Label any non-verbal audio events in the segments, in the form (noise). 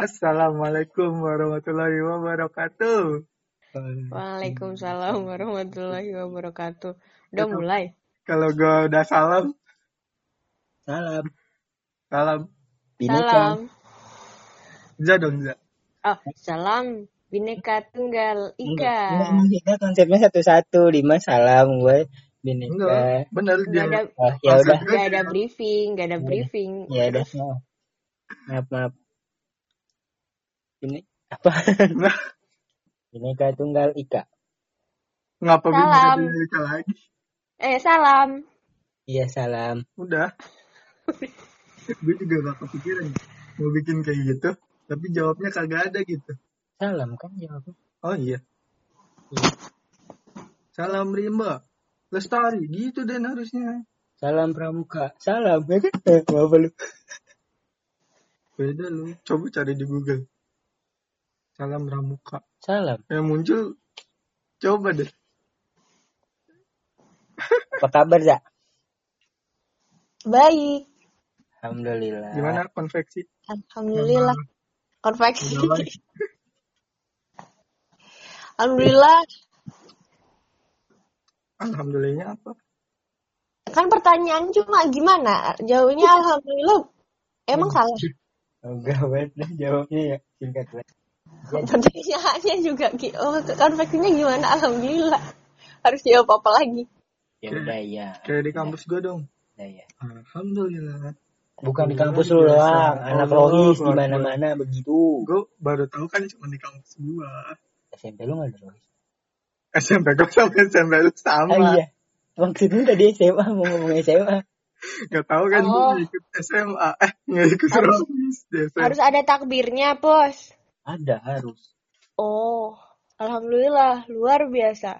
Assalamualaikum warahmatullahi wabarakatuh. Waalaikumsalam warahmatullahi wabarakatuh. Udah mulai. Kalau gue udah salam, Salam. salam. Salam. Ja dong, Ja. Oh, salam. Bineka Tunggal Ika. Enggak, kita konsepnya satu-satu. Lima salam gue. Bineka. Enggak, bener dia. ada, Oh, ya udah. nggak ada briefing, nggak ada briefing. Ya udah. Maaf, maaf. Ini apa? Bineka Tunggal Ika. Ngapa Salam. Bineka lagi? Eh, salam. Iya, salam. Udah. gue juga gak kepikiran mau bikin kayak gitu, tapi jawabnya kagak ada gitu. Salam kan jawabnya. Oh iya. Salam Rimba. Lestari, gitu deh harusnya. Salam Pramuka. Salam. Ya kan? Eh, Apa lu? Beda lu. Coba cari di Google. Salam Ramuka. Salam. Yang muncul, coba deh. Apa kabar, Za? Baik. Alhamdulillah. Gimana konveksi? Alhamdulillah. Konveksi. Gimana? (laughs) Alhamdulillah. Alhamdulillahnya apa? Kan pertanyaan cuma gimana? Jawabnya alhamdulillah. Emang salah. Enggak, bener jawabnya ya. Singkat banget. (laughs) Pertanyaannya juga oh, konveksinya gimana? Alhamdulillah. Harus jawab apa lagi? Ya udah, ya. Kayak di kampus gue dong. Udah, ya. Alhamdulillah. Bukan di kampus lu doang, anak Oh, rohis di keluar- mana-mana begitu. Gue baru tahu kan cuma di kampus gue. SMP lu nggak ada rohis? SMP gue sama SMP lu sama. Ah, iya. Maksudnya tadi SMA mau ngomong SMA. Gak tahu kan gue Oh. nggak ikut SMA. Eh nggak ikut Harus- rohis di SMP. Harus ada takbirnya, Bos. Ada harus. Oh, alhamdulillah, luar biasa.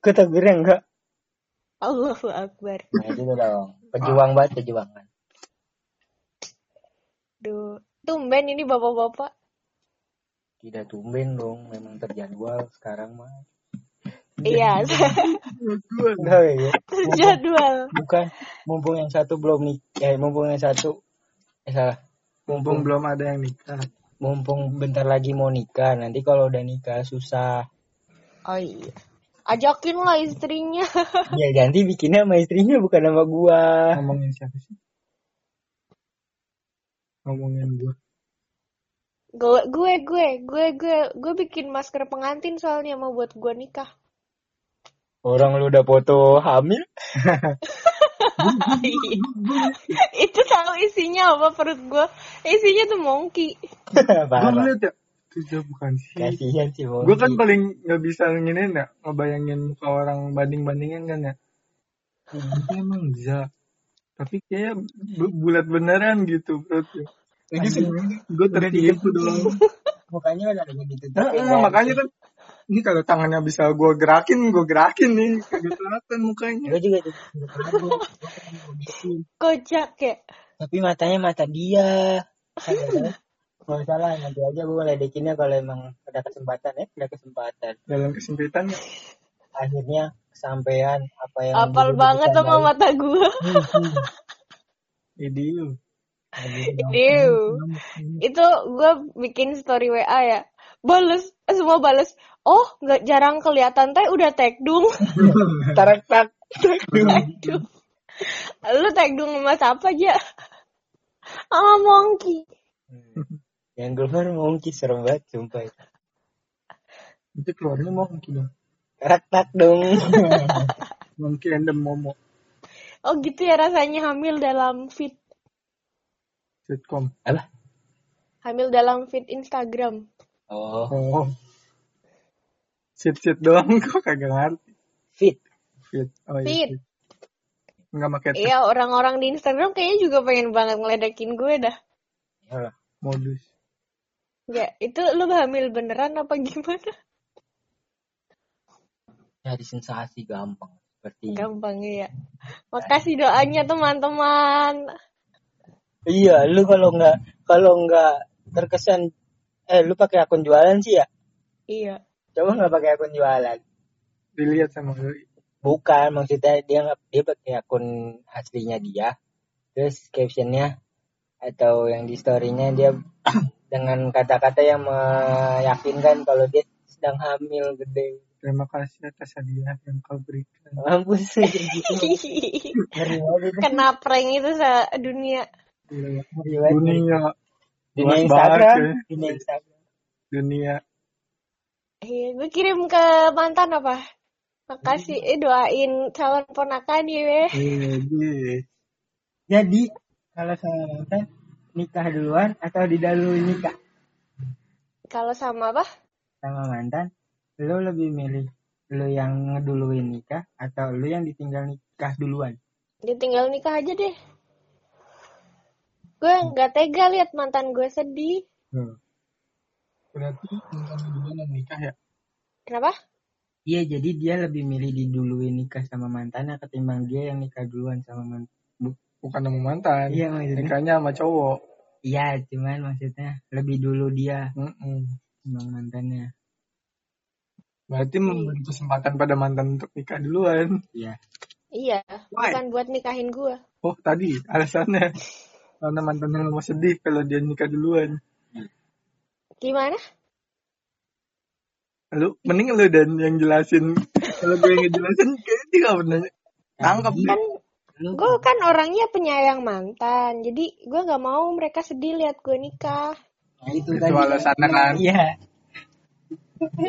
Ketakbirnya enggak? Allahu Akbar. Nah itu dong. Pejuang banget pejuangan. Duh, tumben ini bapak-bapak. Tidak tumben dong, memang terjadwal sekarang mah. Iya, Enggak ya. jadwal. Bukan, mumpung yang satu belum nih. Eh, mumpung yang satu eh salah. mumpung Mumpung belum ada yang nikah. Mumpung bentar lagi mau nikah. Nanti kalau udah nikah susah. Oh iya. Ajakin lah istrinya. (laughs) Ya ganti bikinnya sama istrinya bukan sama gua. Ngomongin siapa sih? Ngomongin gue. Gue, gue, gue, gue, gue, gue bikin masker pengantin soalnya mau buat gue nikah. Orang lu udah foto hamil? (laughs) Itu tahu isinya apa perut gue? Isinya tuh monkey. (laughs) Gue ya. Itu bukan sih. Kasihan sih Mondi. Gue kan paling nggak bisa nginin ya, ngebayangin muka orang banding-bandingin kan ya. Itu emang za. Tapi kayak bu- bulat beneran gitu perutnya. Sih, gue tertipu doang. mukanya udah ada gitu. Nah, makanya kan, ini kalau tangannya bisa gue gerakin, gue gerakin nih. Kagak kelihatan mukanya. Gue juga. Kocak ya. Tapi matanya mata dia. Kalau salah nanti aja gue ledekinnya kalau emang ada kesempatan ya, ada kesempatan. Dalam kesempitan ya. Akhirnya kesampaian apa yang Apal banget sama mata gue. Idiu. Idiu. Itu gue bikin story WA ya. Bales, eh, semua bales. Oh, nggak jarang kelihatan teh udah tekdung. (laughs) Tarak tak. tekdung. Lu tekdung sama siapa aja? Sama monkey. Yang keluar mungkin serem banget sumpah. Itu keluarnya mau mungkin. Tarak tak dong. (laughs) Mungkin endem momo. Oh gitu ya rasanya hamil dalam feed. Sitcom. Apa? Hamil dalam feed Instagram. Oh, Oh. Sit-sit doang (laughs) kok kagak ngerti. fit. Fit. Oh iya. Fit. fit. Nggak pakai Iya orang-orang di Instagram kayaknya juga pengen banget ngeledekin gue dah. Ya, modus. Ya, itu lu hamil beneran apa gimana? cari sensasi gampang. Seperti Gampang ya. Makasih doanya teman-teman. Iya, lu kalau nggak kalau nggak terkesan eh lu pakai akun jualan sih ya? Iya. Coba nggak pakai akun jualan. Dilihat sama doi. Bukan, maksudnya dia nggak dia pakai akun aslinya dia. Terus captionnya atau yang di storynya dia (coughs) dengan kata-kata yang meyakinkan kalau dia sedang hamil gede. Terima kasih atas hadiah yang kau berikan. Mampus gitu. (laughs) Kena prank itu sa dunia. Banget. Dunia, Dunia Instagram. banget, ya. Dunia Instagram. dunia. Iya, gue kirim ke mantan apa? Makasih, eh doain calon ponakan ya, weh. Jadi, Jadi kalau sama mantan nikah duluan atau didahului nikah Kalau sama apa? sama mantan, lo lebih milih lo yang ngeduluin nikah atau lo yang ditinggal nikah duluan? Dia tinggal nikah aja deh. Gue nggak tega lihat mantan gue sedih. berarti mantan duluan yang nikah ya? Kenapa? Iya, jadi dia lebih milih diduluin nikah sama mantannya ketimbang dia yang nikah duluan sama mantan. Bukan sama mantan. Iya maksudnya. Nikahnya sama cowok. Iya, cuman maksudnya lebih dulu dia Mm-mm. ketimbang mantannya. Berarti memberi kesempatan pada mantan untuk nikah duluan. Iya. Iya, Why? bukan buat nikahin gue. Oh tadi alasannya. (laughs) Karena mantannya nggak mau sedih kalau dia nikah duluan. Gimana? Lu mending lu dan yang jelasin. kalau gue yang ngejelasin kayaknya gak pernah tangkap Iya. Kan Lu gue kan orangnya penyayang mantan, jadi gue nggak mau mereka sedih lihat gue nikah. Nah, itu, Itu tadi. alasannya kan. Iya.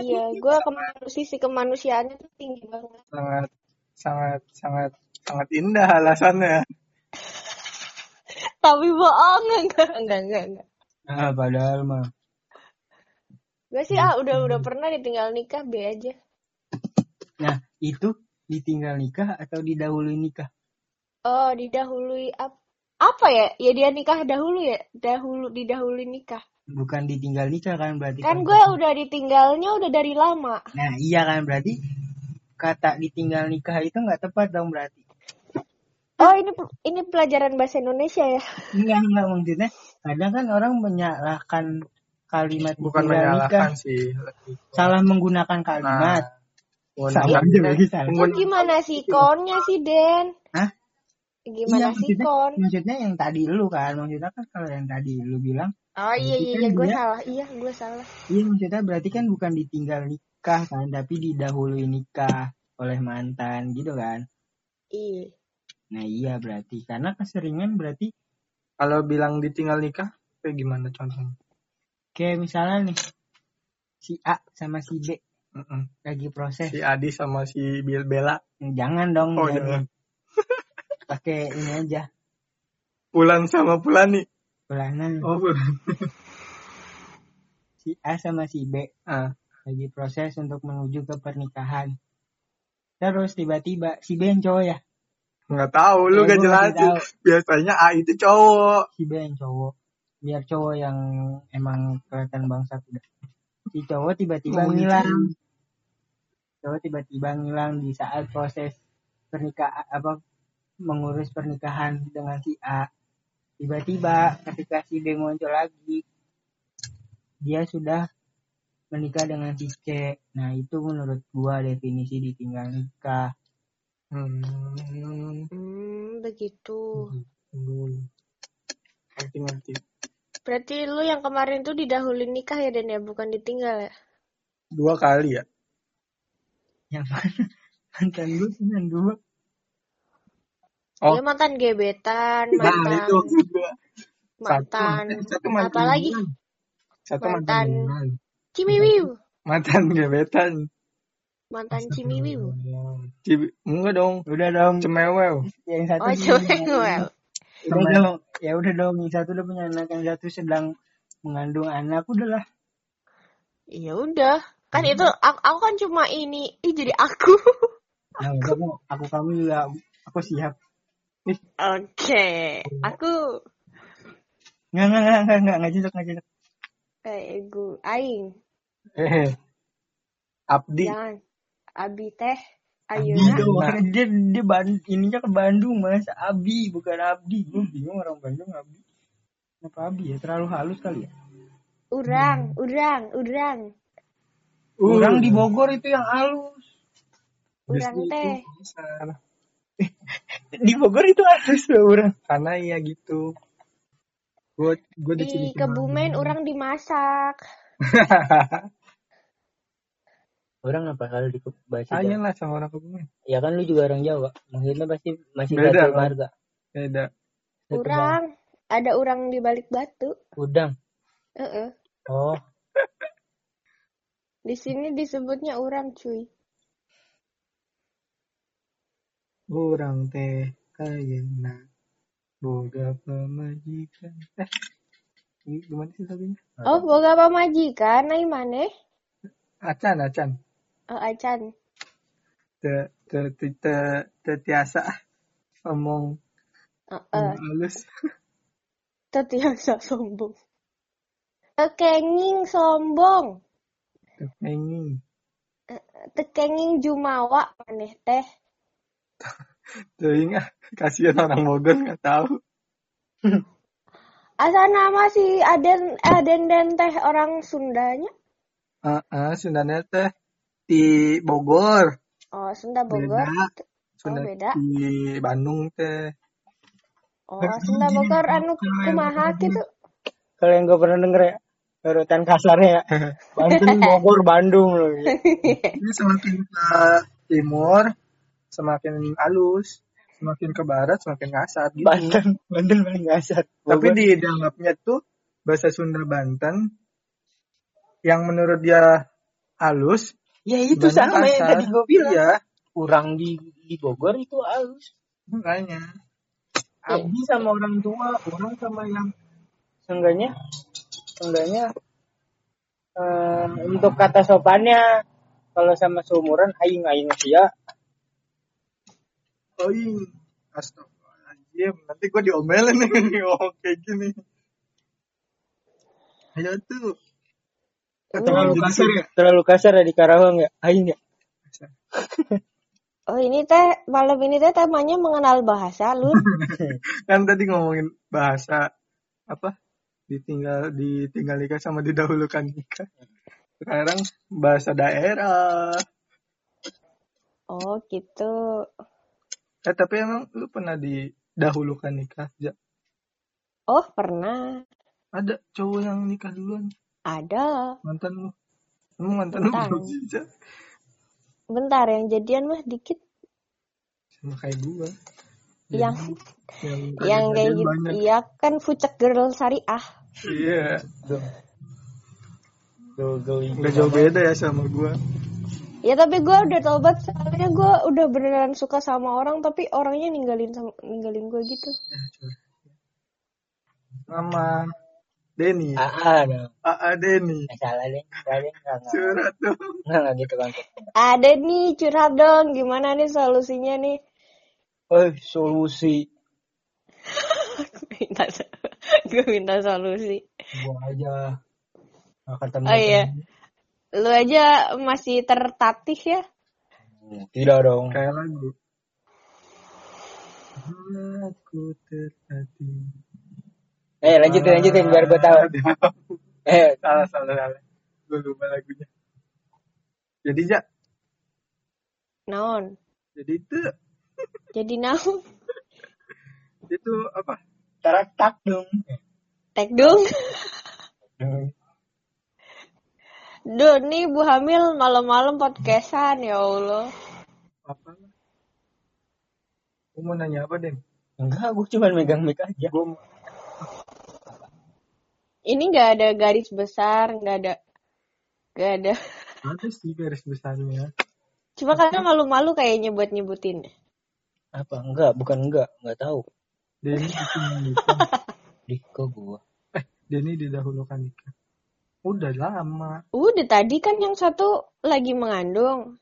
iya, gue kemanusiaan sisi kemanusiaannya tuh tinggi banget. sangat sangat sangat sangat indah alasannya. Tapi bohong enggak, enggak, enggak, enggak. Nah, padahal mah. Gue sih ah udah udah pernah ditinggal nikah B aja. Nah, itu ditinggal nikah atau didahului nikah? Oh didahului ap apa ya? Ya dia nikah dahulu ya, dahulu didahului nikah. Bukan ditinggal nikah kan berarti. Kan gue udah ditinggalnya udah dari lama. Nah, iya kan berarti kata ditinggal nikah itu nggak tepat dong berarti. Oh ini ini pelajaran bahasa Indonesia ya? Enggak, enggak maksudnya. Kadang kan orang menyalahkan kalimat Bukan menyalahkan sih. Salah menggunakan kalimat. Nah, Salah juga lagi salah. Itu gimana sih konnya sih Den? Hah? Gimana Iya, sih kon? maksudnya yang tadi lu kan, maksudnya kan kalau yang tadi lu bilang, Oh iya Berarti iya, kan iya gue dia- salah. Iya gue salah. iya maksudnya berarti kan bukan ditinggal nikah kan, tapi didahului nikah oleh mantan gitu kan. Iya. Nah iya berarti, karena keseringan berarti Kalau bilang ditinggal nikah, kayak gimana contohnya? kayak misalnya nih, si A sama si B Mm-mm. lagi proses. Si Adi sama si Bella Jangan dong, Oh, jangan. (laughs) pakai ini aja, Pulan sama Pulani. bulanan. Oh, Pulan. Si A sama si B Ah, lagi proses untuk menuju ke pernikahan. Terus tiba-tiba si B yang cowok ya, nggak tahu, lu Ya, gak jelasin. Biasanya A itu cowok. si B yang cowok. Biar cowok yang emang kelihatan bangsat udah. Si cowok tiba-tiba Ngomongin ngilang. Cowok tiba-tiba ngilang di saat proses pernikahan apa mengurus pernikahan dengan si A. Tiba-tiba ketika si B muncul lagi, dia sudah menikah dengan si C. Nah itu menurut gua definisi ditinggal nikah. Hmm. Hmm begitu. Hmm. Ngerti ngerti. Berarti lu yang kemarin tuh didahului nikah ya Dan ya, bukan ditinggal ya? Dua kali ya. Yang mana? (laughs) Mantan gue cuma dua. Oh. Ya mantan gebetan, Nah, mantan itu maksud gua. mantan, satu mantan apa lagi? Satu mantan. Mantan. Mantan gebetan. Mantan cimiwiu. Cibi, enggak dong. Udah dong. Cemewew. Yang satu Oh cewek well. Udah dong. Ya udah dong. Yang satu udah punya anak, yang satu sedang mengandung anak. Udahlah. Ya udah, kan itu aku, aku kan cuma ini, ih jadi aku. Nah, udah mau aku kamu juga aku siap. Oke, aku Nggak nggak nggak nggak nggak nggak cocok nggak cocok. eh gue aing, Eh. Abdi. jangan. Abi teh, Abi ayeuna. doang. Dia dia ban, ininya ke Bandung mas. Abi bukan Abdi. Gue bingung orang Bandung Abi. Kenapa Abi ya? Terlalu halus kali ya. Urang, urang, urang. Orang di Bogor itu yang halus. Urang teh. besar. (laughs) Di Bogor itu halus loh orang. Karena iya gitu. Gue gue di Di Kebumen orang dimasak. (laughs) Orang apa kalau di bahasa Tanya Jawa? lah sama orang Kebumen. Ya kan lu juga orang Jawa. Maksudnya pasti masih Beda, satu Bang. marga. Beda. Urang ada orang di balik batu. Udang. Heeh. Oh, (laughs) Di sini disebutnya orang cuy. Orang teh kayena boga pemajikan. Eh, gimana sih lagunya? Oh, boga pamajikan nai maneh? Acan, acan. Oh, acan. Te, te, te, te, te tiasa ngomong Heeh. halus. (laughs) Tetiasa sombong. Tekenging sombong. Ngenging. Tekenging jumawa maneh teh. (laughs) Teuing ah, kasihan orang Bogor nggak tahu. (laughs) Asa nama si Aden Aden dan teh orang Sundanya? Ah, ah, Sundanya teh di Bogor. Oh, Sunda Bogor. Beda. Sunda beda. di Bandung teh. Oh, Sunda Bogor anu kumaha gitu. kalau yang gue pernah denger ya, urutan kasarnya ya. (laughs) Banten, Bogor, Bandung loh. Ini semakin ke timur, semakin halus. Semakin ke barat, semakin kasar gitu. Banten, Banten paling kasar. Tapi Bogor, dianggapnya tuh bahasa Sunda Banten yang menurut dia halus. Ya itu Banten sama yang kasar. tadi gue bilang. Iya, Kurang di, di Bogor itu halus. makanya. Abdi sama orang tua, orang sama yang seenggaknya, seenggaknya eh, untuk kata sopannya kalau sama seumuran aing aing ya Oh iya. Astagfirullahaladzim. Nanti gue diomelin nih. (laughs) Oh, kayak gini. Ayo tuh. Terlalu kasar ya terlalu kasar ya di Karawang ya aing ya (laughs) Oh, ini teh malam ini teh temanya mengenal bahasa lu. (laughs) Kan tadi ngomongin bahasa apa? Ditinggal ditinggal nikah sama didahulukan nikah. Sekarang bahasa daerah. Oh, gitu. Eh tapi emang lu pernah didahulukan nikah? Ja? Oh, pernah. Ada cowok yang nikah duluan Ada. mantan lu. Emang mantan Ja? Bentar, yang jadian mah dikit. Sama kayak gua. Yang yang yang kayak kejadian gitu. Iya kan fucek girl syariah. Iya. Tuh, gue Nggak jauh beda ya sama gua. Ya tapi gue udah tobat soalnya gue udah beneran suka sama orang tapi orangnya ninggalin sama, ninggalin gue gitu. Ya. Nama Denny. ah dong AA Denny. Eh, salah deh salah deh Curhat dong. nggak nggak gitu kan Ada nih curhat dong gimana nih solusinya nih? eh solusi (laughs) minta (laughs) gue minta solusi. gua aja nggak ketemu Oh iya. Lu aja masih tertatih ya? Hmm, tidak dong Kayak lagu. Aku terhati. Eh lanjutin lanjutin biar gue tahu (laughs) eh salah salah salah. Gue lupa lagunya. Jadi ja, Naon? jadi itu Jadi naon? (laughs) itu apa? tarak tak dong Tek dong. (laughs) Duh, nih Bu Hamil malam-malam podcastan ya Allah. Apa? Gue mau nanya apa Den? enggak gue cuma megang mic aja Gue Ini nggak ada garis besar, nggak ada, nggak ada. ada sih garis besarnya. Cuma karena malu-malu kayaknya buat nyebutin. apa enggak bukan enggak enggak tahu Denny didahulukan. di (laughs) kok gua eh, Denny didahulukan nikah. Udah lama. Udah tadi kan yang satu lagi mengandung.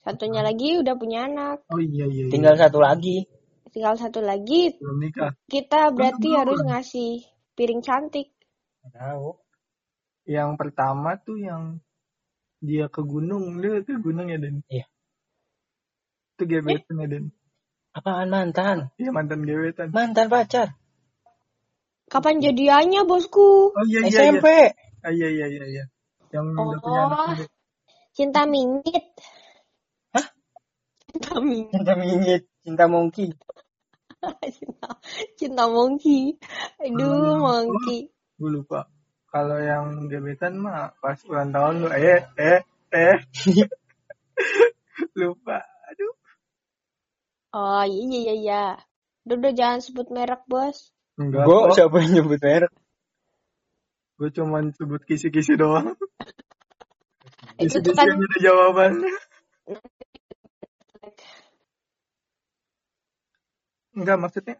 Satunya lagi udah punya anak. Oh iya iya. iya. tinggal satu lagi Tinggal satu lagi. belum nikah. Kita berarti Belum. harus ngasih piring cantik. Tahu Yang pertama tuh yang dia ke gunung, dia ke gunung ya Den. Iya. Itu gebetan ya Den. apaan mantan Iya mantan gebetan. mantan pacar Kapan jadiannya bosku? Oh iya iya SMP iya. Ah, iya iya iya iya. Yang udah punya anak Oh, cinta mingit. Hah? Cinta mingit. cinta minyit cinta monkey (laughs) cinta, cinta monkey. Aduh, monkey. Gue lupa kalau yang gebetan mah pas ulang tahun lu eh eh eh (laughs) lupa aduh Oh iya iya iya. iya. Udah, udah jangan sebut merek bos. enggak Gue kok siapa yang nyebut merek? gue cuman sebut kisi-kisi doang Itu kisi-kisi kan ada jawabannya enggak maksudnya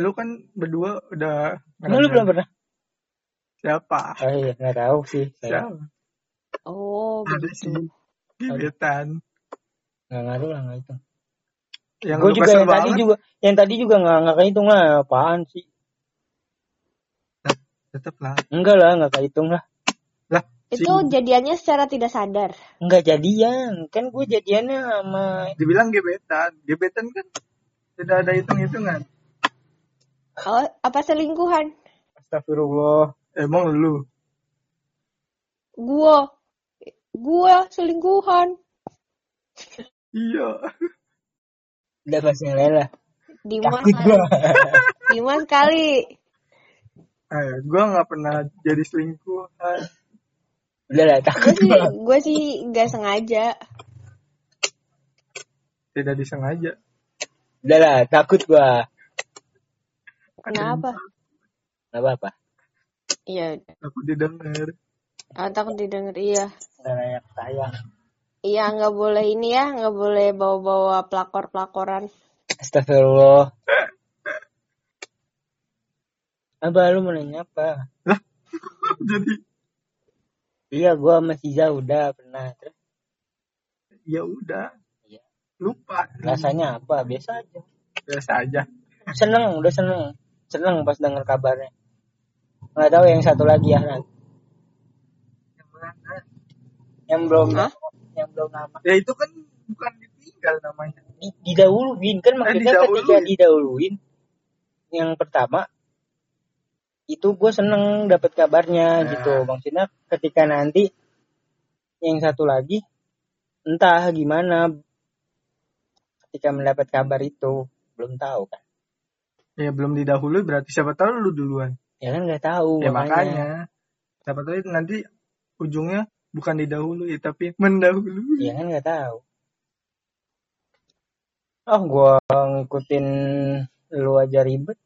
lu kan berdua udah lu belum pernah? Siapa Oh iya, nggak tahu sih. Saya siapa Oh ada begitu. sih gebetan nggak ngaruh lah nggak itu. yang Gue juga yang tadi juga, yang tadi juga nggak nggak kehitung lah. Apaan sih? tetep lah Enggak lah, nggak kehitung lah. lah si Itu jadiannya secara tidak sadar. Enggak jadian, kan gue jadiannya sama dibilang gebetan gebetan kan tidak ada hitung-hitungan Oh, apa selingkuhan? Astagfirullah. Emang lu Gua, gua selingkuhan. iya Udah bahas yang lain lah. Dimas, Takut gua. (laughs) Dimas kali. eh gue nggak pernah jadi selingkuhan Udah lah, Gue takut sih, gua. gue sih nggak sengaja. tidak disengaja Udah lah, takut gua. Kenapa? Nggak apa-apa. Iya, aku didengar ah, takut didengar. Iya, layak sayang. iya nggak boleh ini ya, nggak boleh bawa-bawa pelakor-pelakoran. Astagfirullah. Apa lu mau nanya apa? lah jadi Iya, gua sama Siza udah pernah. Terus ya udah Iya. lupa rasanya apa? Biasa aja. biasa aja Seneng, udah seneng. Seneng pas denger kabarnya. Nggak tahu yang satu lagi ya. Nan. yang mana Yang belum Hah? yang belum nama. ya itu kan bukan ditinggal namanya Di, didahuluin kan maksudnya didahuluin. ketika didahuluin yang pertama itu gue seneng dapat kabarnya Nah. gitu maksudnya ketika nanti yang satu lagi entah gimana ketika mendapat kabar itu belum tahu kan ya belum didahului berarti siapa tahu lu duluan ya kan nggak tahu ya makanya. siapa tahu itu nanti ujungnya bukan didahului tapi mendahului. Ya kan nggak tahu. Oh gua ngikutin lu aja ribet.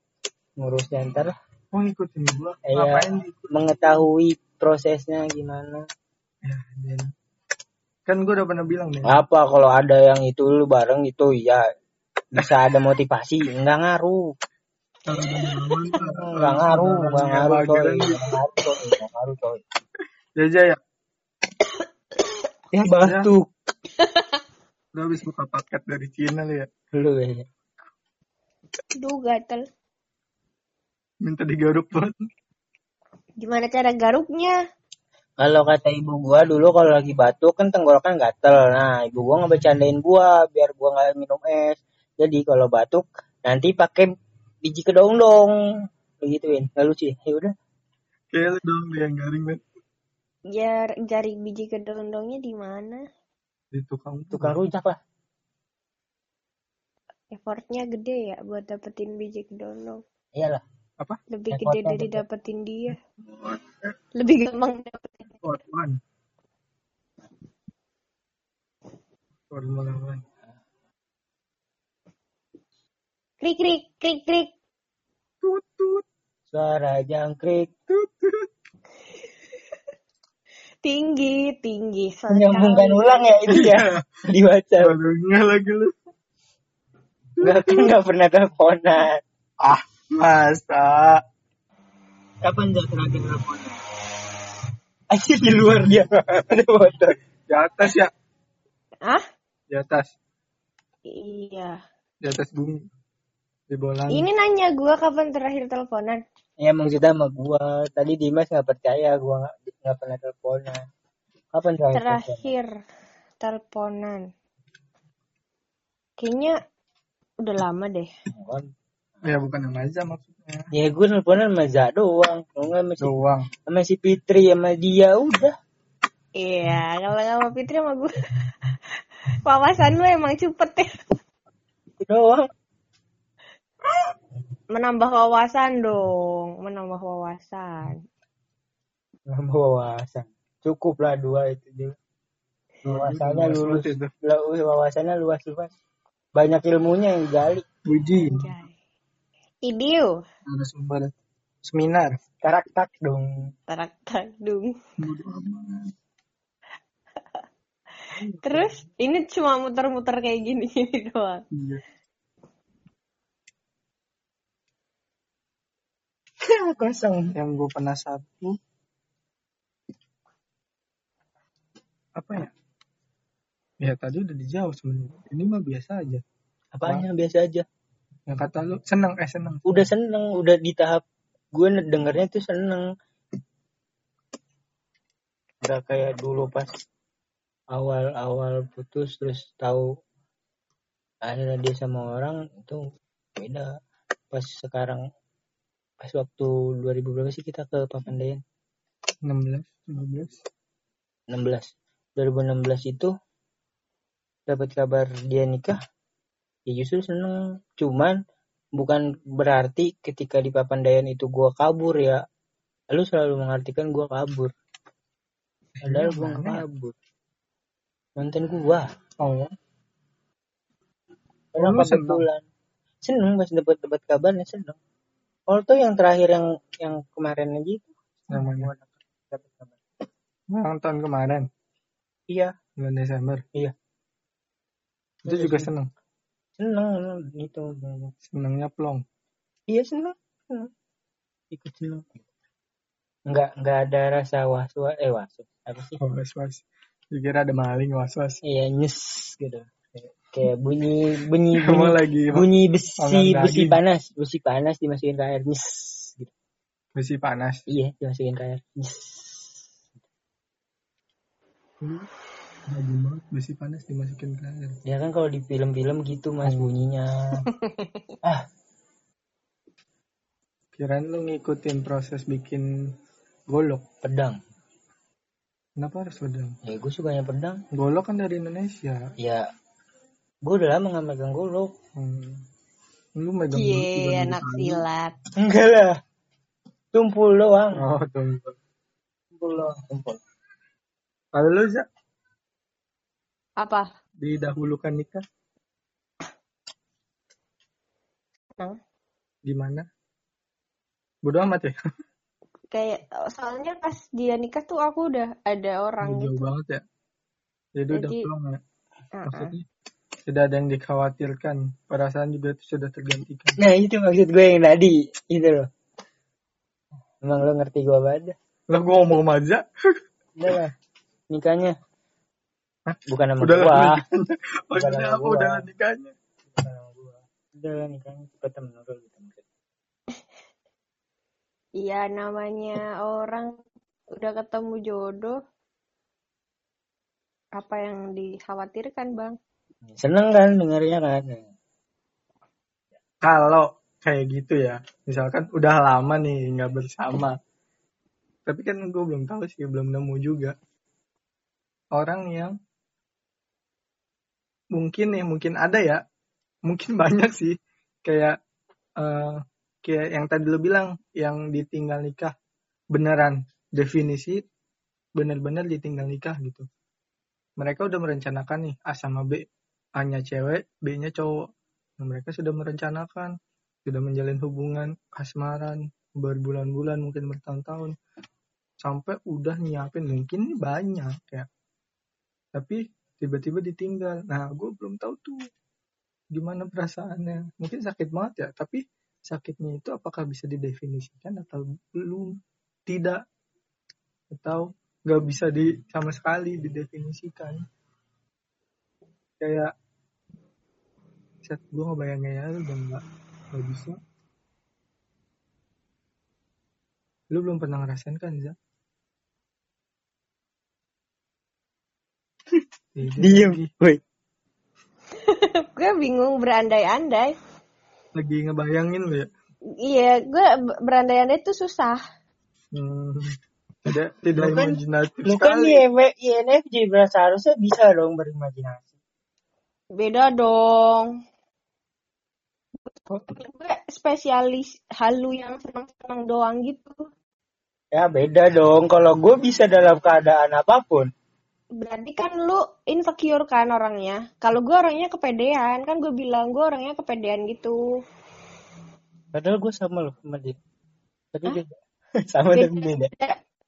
Ngurusnya ntar. Oh ngikutin gua? Iya. ngapain diikut mengetahui prosesnya gimana. Ya Dan. kan gua udah pernah bilang nih apa kalau ada yang itu lu bareng itu ya bisa ada motivasi nggak ngaruh nggak ngaruh ngaruh coy. Ngaruh coy. Nggak ngaruh coy. Jaja ya ya. Batuk udah habis buka paket dari Cina lu ya. Lu ya. Duh gatel. minta digaruk banget Gimana cara garuknya? kalau kata ibu gua dulu kalau lagi batuk kan tenggorokan gatel. Nah ibu gua ngebecandain gua biar gua nggak minum es. Jadi kalau batuk nanti pakai biji kedong-dong begituin nggak lucu ya? Ya udah. Kayak lu dong yang garing banget Jar jari biji kedondongnya di mana? di tukang tukang rujak lah. Effortnya gede ya buat dapetin biji kedondong. iyalah. Lebih Effortnya gede dari dapetin dia. Lebih gampang dapetin. Sport One Krik krik krik krik. tut tut. Suara jangkrik tut tut. Tinggi tinggi. Menyambungkan ulang ya itu ya. Di WhatsApp Waduh, nggak lagi lu. Nggak kan nggak pernah teleponan. Ah masa? Kapan nggak terakhir teleponan? Aja di luar dia. (laughs) Ada motor. Di atas ya. Ah? di atas. Iya. di atas bumi di bola Ini nanya gua kapan terakhir teleponan. ya maksudnya sama gua tadi Dimas nggak percaya gua nggak pernah teleponan kapan terakhir teleponan? Terakhir teleponan. Kayaknya udah lama deh. ya bukan sama aja maksudnya ya gue teleponan sama Za doang kalau nggak sama si, doang sama si Fitri sama dia udah Iya, kalau sama Fitri sama gue. (laughs) Wawasan lu emang cepet ya. doang Menambah wawasan dong, menambah wawasan. Nambah wawasan. Cukup lah dua itu dia. Wawasannya Luas lulus. itu. Lah, Wawasannya luas luas. Banyak ilmunya yang digali. Puji. Idiu. Narasumber seminar. Tarak tak dong. Tarak. Bodo amat. (laughs) Terus ini cuma muter-muter kayak gini-gini (laughs) doang. Iya. Kosong. Yang gue pernah satu apa ya? Ya tadi udah dijawab sebenarnya. Ini mah biasa aja. Apanya biasa aja. Yang kata lu seneng eh seneng. Udah seneng, udah di tahap gue dengernya tuh seneng. Gak kayak dulu pas awal-awal putus terus tahu akhirnya dia sama orang itu beda. Pas sekarang pas waktu 2000 berapa sih kita ke Papandayan? 16, 15. 16. 2016 itu dapat kabar dia nikah. Ya justru seneng. Cuman bukan berarti ketika di Papandayan itu gua kabur ya. Lu selalu mengartikan gua kabur. Padahal gua ya? kabur. Mantan gua. Oh, karena kebetulan seneng? pas dapat dapat kabarnya seneng kalau tuh yang terakhir yang yang kemarin aja itu yang mana? gua dapat kabar Yang tahun kemarin, iya bulan Desember. Iya. Itu juga seneng. seneng itu Senengnya plong. Iya seneng, seneng. Ikut seneng. Enggak enggak ada rasa was was eh was apa sih? Oh, was was. Dikira ada maling was was. Iya nyes gitu. Kayak- bunyi bunyi (laughs) bunyi, lagi bunyi besi besi daging. panas besi panas dimasukin ke air nyes gitu. besi panas. Iya dimasukin ke air nyes. Lagi banget besi panas dimasukin ke air. Ya kan kalau di film-film gitu mas bunyinya. (laughs) Kirain lu ngikutin proses bikin golok. Pedang. Kenapa harus pedang? Ya gue sukanya pedang. Golok kan dari Indonesia. Ya gue udah lama gak megang golok. Hmm. Lu megang dari anak silat. Enggak lah. Tumpul doang. Oh, tumpul. Tumpul doang. Tumpul. Kalau lu, Za, Apa? didahulukan nikah Seneng. gimana? Bodo amat ya? (laughs) Kayak soalnya pas dia nikah tuh aku udah ada orang Jauh gitu. banget ya. Jadi, udah Jadi- plong ya. Heeh. Maksudnya tidak ada yang dikhawatirkan. Perasaan juga itu sudah tergantikan. Nah itu maksud gue yang tadi itu loh. Emang lo ngerti gue banget. Lah gua ngomong sama Za. Udah lah nikahnya. Hah? Bukan sama Udah gua. lah. Bukan apa gua. udah lah nikahnya? Bukan sama gua. Udah lah nikahnya cepet menurut gitu. Iya namanya orang udah ketemu jodoh. Apa yang dikhawatirkan bang? Seneng kan dengarnya kan. Kalau kayak gitu ya, misalkan udah lama nih nggak bersama. Tapi kan gue belum tahu sih, belum nemu juga. Orang yang mungkin nih, mungkin ada ya, mungkin (laughs) banyak sih. Kayak eh kayak yang tadi lo bilang, yang ditinggal nikah beneran definisi bener-bener ditinggal nikah gitu. Mereka udah merencanakan nih A sama B, A-nya cewek, B-nya cowok. Nah, mereka sudah merencanakan, sudah menjalin hubungan asmaran berbulan-bulan mungkin bertahun-tahun. Sampai udah nyiapin mungkin banyak ya. Tapi tiba-tiba ditinggal. Nah gue belum tahu tuh gimana perasaannya. Mungkin sakit banget ya tapi sakitnya itu apakah bisa didefinisikan atau belum? Tidak. Atau nggak bisa di sama sekali didefinisikan kayak set gue ngebayangin ya udah nggak nggak bisa lu belum pernah ngerasain kan Za? (laughs) Iya, Diem. Woi. (laughs) gue bingung berandai-andai. lagi ngebayangin lu ya Iya, gue berandai-andai tuh susah. hmm, tidak tidak Lu kan- imajinatif Lu kan INFJ berarti harusnya bisa dong berimajinasi. Beda dong. gue spesialis halu yang senang-senang doang gitu Ya beda dong. Kalau gue bisa dalam keadaan apa pun. berarti kan lu insecure kan orangnya kalau gue orangnya kepedean kan gue bilang gue orangnya kepedean gitu Padahal gue sama loh sama dia. Tapi Hah? beda. (laughs) sama Beda. tapi beda.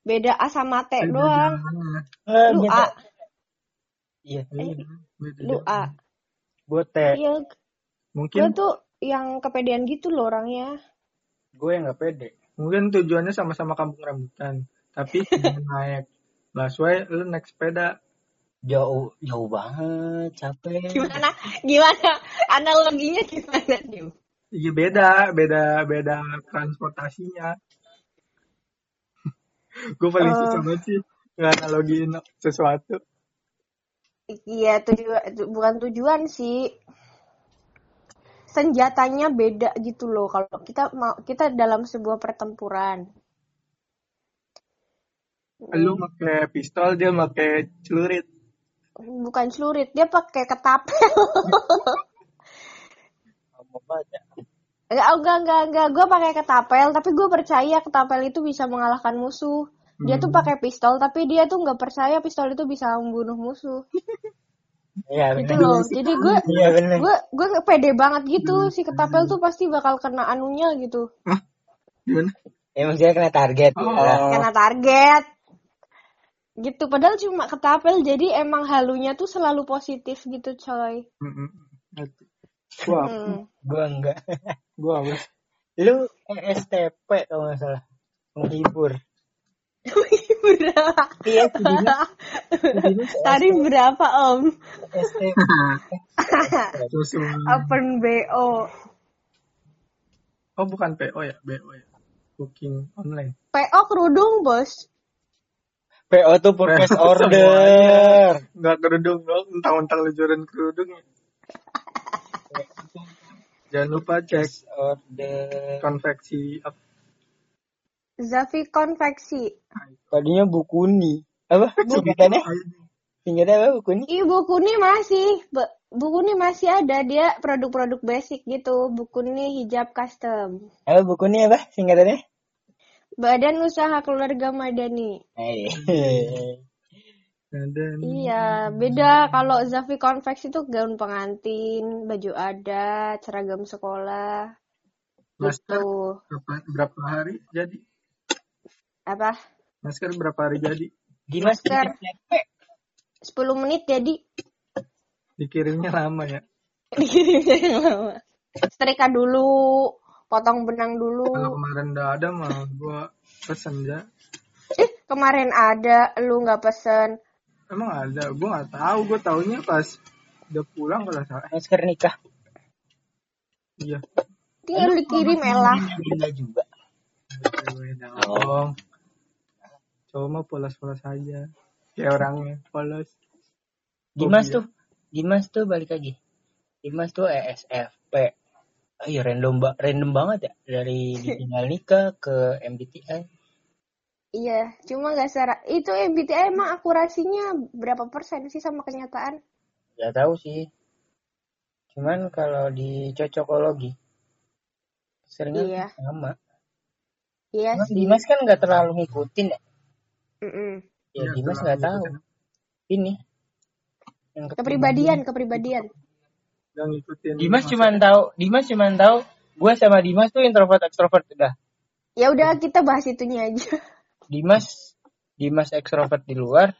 beda, A sama T doang jalannya. Ah, lu beda. A Iya. Iya, lu. A Gue T. iya gue Mungkin tuh yang kepedean gitu loh orangnya Gue yang gak pede. mungkin tujuannya sama-sama kampung rambutan. Tapi (laughs) naik busway, lu naik sepeda. Jauh jauh banget, capek. gimana gimana analoginya gimana Dim? Iya beda, beda, beda transportasinya. (laughs) Gue paling Oh. susah banget sih nganalogiin sesuatu. Iya tujuan tu- bukan tujuan sih. Senjatanya beda gitu loh kalau kita mau kita dalam sebuah pertempuran. Lu pakai pistol, dia pakai celurit. bukan celurit dia pakai ketapel. (laughs) Enggak enggak enggak enggak. Gue pakai ketapel tapi gue percaya ketapel itu bisa mengalahkan musuh dia tuh Hmm. pakai pistol tapi dia tuh nggak percaya pistol itu bisa membunuh musuh Iya gitu benar. loh jadi gue Iya benar. gue gue pede banget gitu si ketapel tuh pasti bakal kena anunya gitu Hah? Gimana? Ya maksudnya kena target. Oh. Ya. kena target gitu padahal cuma ketapel jadi emang halunya tuh selalu positif gitu coy. Ngerti. Gua, hmm. Gue enggak. gua apa? Lu ESTP kalau nggak salah. Menghibur. Berapa Iya, tadi berapa om STP. (laughs) Open bo Oh bukan PO ya, BO ya. Booking online. po kerudung bos PO tuh purchase order. Enggak kerudung dong, entang-entang lu jualan kerudung. (laughs) Jangan lupa cek Order. konveksi apa. Zafi konveksi Tadinya Bukuni. Apa? Singkatannya? Singkatannya apa Bukuni? Ih, buku ini masih, buku ini masih ada dia produk-produk basic gitu. Buku ini hijab custom. Apa Bukuni apa singkatannya? Badan Usaha Keluarga Madani. Eh. Iya, beda kalau Zafi Convex itu gaun pengantin, baju adat, seragam sekolah. masker Gitu. berapa, berapa hari jadi? Apa? Masker berapa hari jadi? Dimas Masker. STP. 10 menit jadi Dikirimnya lama ya. (laughs) dikirimnya yang lama. Setrika dulu, potong benang Kalau dulu. kemarin udah ada mah gua pesen ya. Eh, kemarin ada, lu nggak pesen. Emang ada, gua nggak tahu. Gua taunya pas udah pulang kalau salah. Masker nikah. Iya. Tinggal dikirim elah. Juga. Dong. Cowok mah polos-polos aja. Kayak orangnya polos. Dimas ya. tuh. Dimas tuh balik lagi. Dimas tuh ESFP. Oh iya random ba random banget ya dari (laughs) ditinggal nikah ke MBTI. Iya, cuma nggak secara itu MBTI emang akurasinya berapa persen sih sama kenyataan? Gak tahu sih. Cuman kalau di cocokologi seringnya Iya. sama. Iya Cuman sih. Dimas kan nggak terlalu ngikutin ya. Mm-mm. Ya Iya, Dimas nggak tahu. ngikutin. Ini. Yang Kepribadian, kepribadian. Gak ngikutin. Dimas cuma tahu, Dimas cuma tahu gue sama Dimas tuh introvert ekstrovert udah. Ya udah kita bahas itunya aja. Dimas Dimas ekstrovert di luar,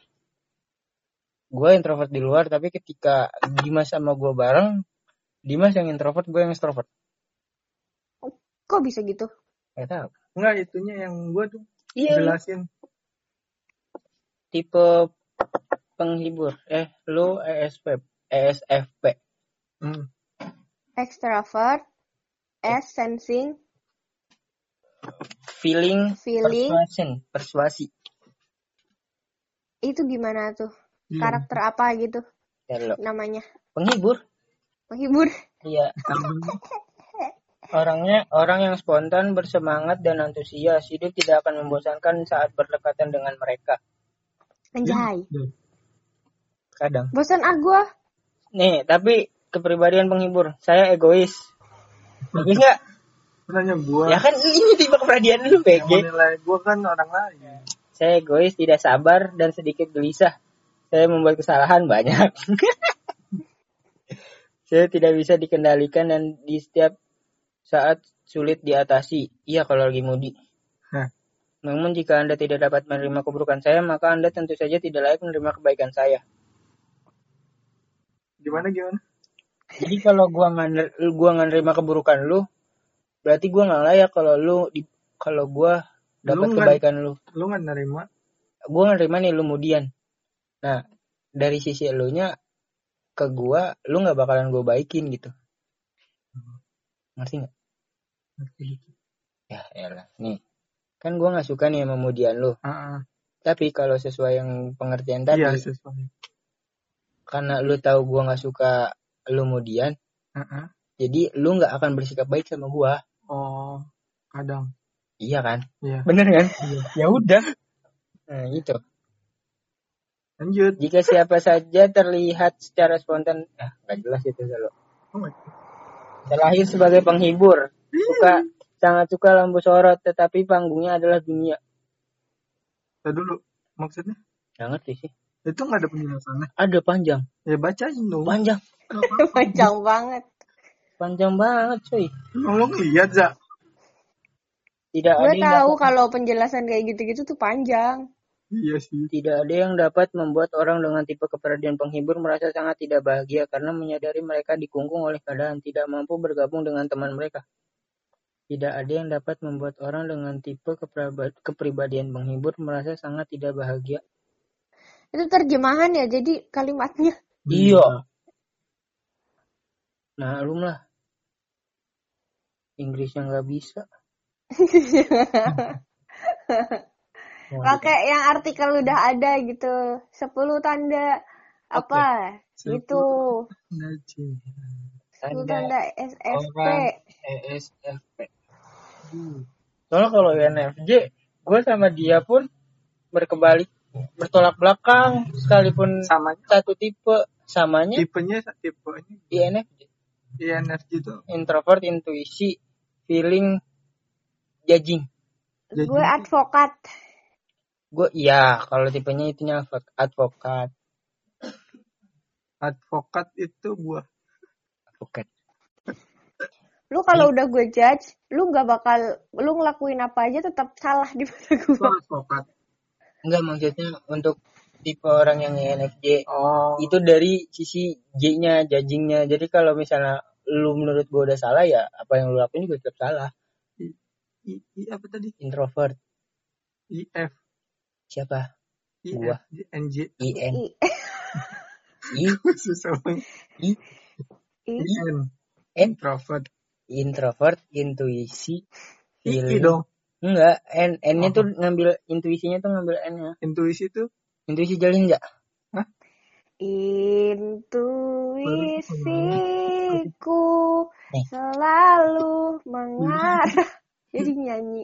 gue introvert di luar. Tapi ketika Dimas sama gue bareng, Dimas yang introvert, gue yang extrovert. Kok bisa gitu? Gak tahu. Enggak, itunya yang gua tuh Iya. jelasin. Tipe penghibur. Eh, lu ESP, ESFP. Hmm. Extrovert, S sensing, Feeling, Feeling. persuasion, persuasi. itu gimana tuh? Iya. Karakter apa gitu Ya, lo. namanya? Penghibur. Menghibur. Iya. (laughs) Orangnya orang yang spontan, bersemangat dan antusias. Hidup tidak akan membosankan saat berdekatan dengan mereka. Anjay. Iya. Kadang. Bosan ah gua. Nih, tapi kepribadian penghibur. Saya egois. Tapi enggak. Nanya (laughs) gua. Ya kan ini tipe kepribadian lu, yang PG. menilai gua kan orang lain. Saya egois, tidak sabar, dan sedikit gelisah. Saya membuat kesalahan banyak. (laughs) saya tidak bisa dikendalikan dan di setiap saat sulit diatasi. Iya kalau lagi mudi. Hah. Namun jika Anda tidak dapat menerima keburukan saya, maka Anda tentu saja tidak layak menerima kebaikan saya. Gimana gimana? Jadi kalau gua nggak gua nggak nerima keburukan lu, berarti gua nggak layak kalau lu di kalau gua dapat Lu kebaikan lu. Lu nggak nerima? Gua nggak nerima nih lu kemudian. Nah, dari sisi elunya ke gua, lu nggak bakalan gua baikin gitu. Ngerti nggak? Ya, elah. Nih. Kan gua nggak suka nih sama kemudian lu. Ah, Tapi kalau sesuai yang pengertian tadi, iya sesuai. karena lu tahu gua nggak suka lu kemudian, Ah, ah. jadi lu nggak akan bersikap baik sama gua. Oh, kadang. Iya kan? Iya. Bener kan? Ya udah. Nah, gitu. Lanjut. Jika siapa saja terlihat secara spontan, ah, nggak jelas itu selalu. Oh Terlahir sebagai penghibur, suka sangat suka lampu sorot, tetapi panggungnya adalah dunia. Tadi dulu. Maksudnya? Nggak ngerti sih. Itu nggak ada penjelasannya. Ada panjang, Ya bacain dong. panjang, (laughs) Panjang banget. panjang banget cuy. Lu ngeliat, Za? Tidak ada Gue yang tahu dapat, kalau penjelasan kayak gitu-gitu tuh panjang. Iya sih. tidak ada yang dapat membuat orang dengan tipe kepribadian penghibur merasa sangat tidak bahagia karena menyadari mereka dikungkung oleh keadaan tidak mampu bergabung dengan teman mereka. Tidak ada yang dapat membuat orang dengan tipe kepribad- kepribadian penghibur merasa sangat tidak bahagia. Itu terjemahan ya, jadi kalimatnya. Iya. Maklum lah. Inggrisnya nggak bisa. (laughs) Pakai yang artikel udah ada gitu. 10 tanda apa gitu. Ngaji. 10 tanda SFP. orang ESFP. Soalnya kalau INFJ, gue sama dia pun berkebalik, bertolak belakang, sekalipun Sama satu tipe, samanya tipenya tipenya INFJ. INFJ itu. Introvert, intuisi, feeling, judging. Jadi Gue advokat. Gue, iya, kalau tipenya itunya advok- advokat. advokat itu buah. Advokat. Lu kalau udah gue judge, lu nggak bakal, lu ngelakuin apa aja tetap salah di mata gue. advokat. Enggak, maksudnya untuk tipe orang yang INFJ, Oh. itu dari sisi J-nya, judging-nya. Jadi kalau misalnya lu menurut gue udah salah ya, apa yang lu lakuin juga tetap salah. I, I, apa tadi? Introvert. IF. Siapa? IF. Gua. NJ. IN. I, I, (laughs) Susah banget. I, I, IN. N. Introvert. Introvert, intuisi, feeling. dong. Enggak, N, N-nya Oh. tuh ngambil intuisinya tuh ngambil N-nya. Intuisi itu Intuisi jalin enggak? intuisiku Nih. selalu mengarah. (laughs) Jadi nyanyi.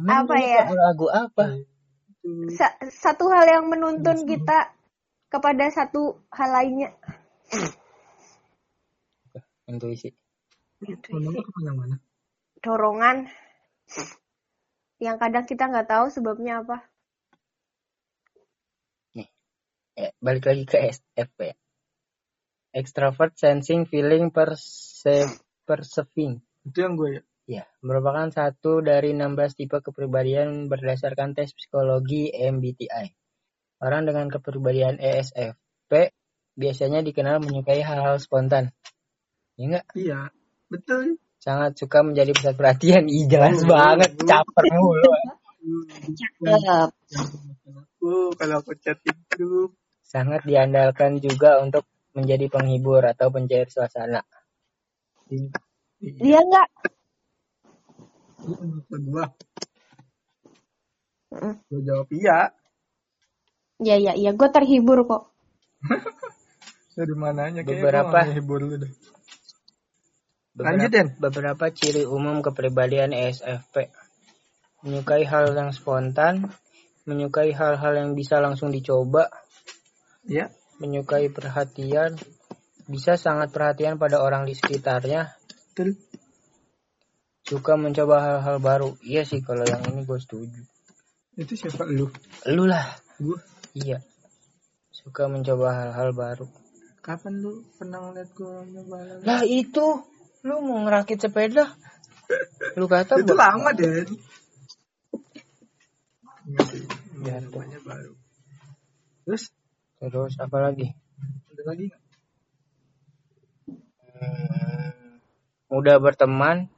Emang Apa ya? Lagu apa? Sa- satu hal yang menuntun kita kepada satu hal lainnya. Intuisi. Ngomongnya ke mana-mana. Dorongan yang kadang kita nggak tahu sebabnya apa. Eh, balik lagi ke SFP. Extrovert sensing feeling perce- perceiving. Itu yang gue ya. Ya, merupakan satu dari 16 tipe kepribadian berdasarkan tes psikologi MBTI. Orang dengan kepribadian ESFP biasanya dikenal menyukai hal-hal spontan. Ya enggak? Iya. Betul. Sangat suka menjadi pusat perhatian. Ih, jelas Oh, banget. oh. Caper mulu. Oh, kalau aku chat itu Sangat diandalkan juga untuk menjadi penghibur atau pencair suasana. iya. Dia nggak. Itu menurut gua. Mm. Gue jawab iya. Ya ya ya, gue terhibur kok. (laughs) Dari mananya Beberapa. gua hibur lu deh. Beberapa, Lanjut, beberapa ciri umum kepribadian ESFP. Menyukai hal yang spontan, menyukai hal-hal yang bisa langsung dicoba, Iya. menyukai perhatian, bisa sangat perhatian pada orang di sekitarnya, Betul. Suka mencoba hal-hal baru. Iya sih kalau yang ini gue setuju. Itu siapa lu? Lu lah. Gua. Iya. Suka mencoba hal-hal baru. Kapan lu pernah ngeliat gua nyoba hal Lah itu. Lu mau ngerakit sepeda. Lu kata Itu lama deh. Ya, Namanya baru. Terus Terus apa lagi? ada lagi? Hmm, mudah berteman.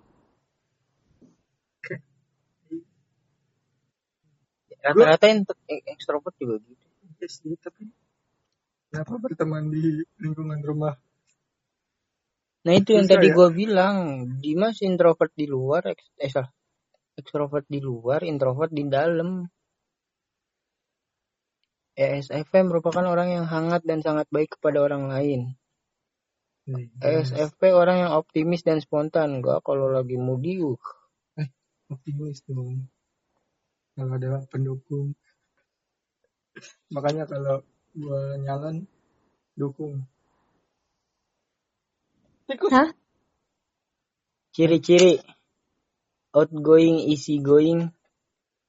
Rata-rata yang ekstrovert juga gitu. Iya sih, tapi kenapa berteman di lingkungan rumah? Nah itu yang Susah tadi ya? gue bilang, Dimas introvert di luar, eh salah, ekstrovert di luar, introvert di dalam. ESFP merupakan orang yang hangat dan sangat baik kepada orang lain. Nih, ESFP orang yang optimis dan spontan. Gak kalau lagi moody, uh, optimis dong. Kalau ada pendukung. Makanya kalau gua nyalon dukung. Hah? Ciri-ciri outgoing, easy going,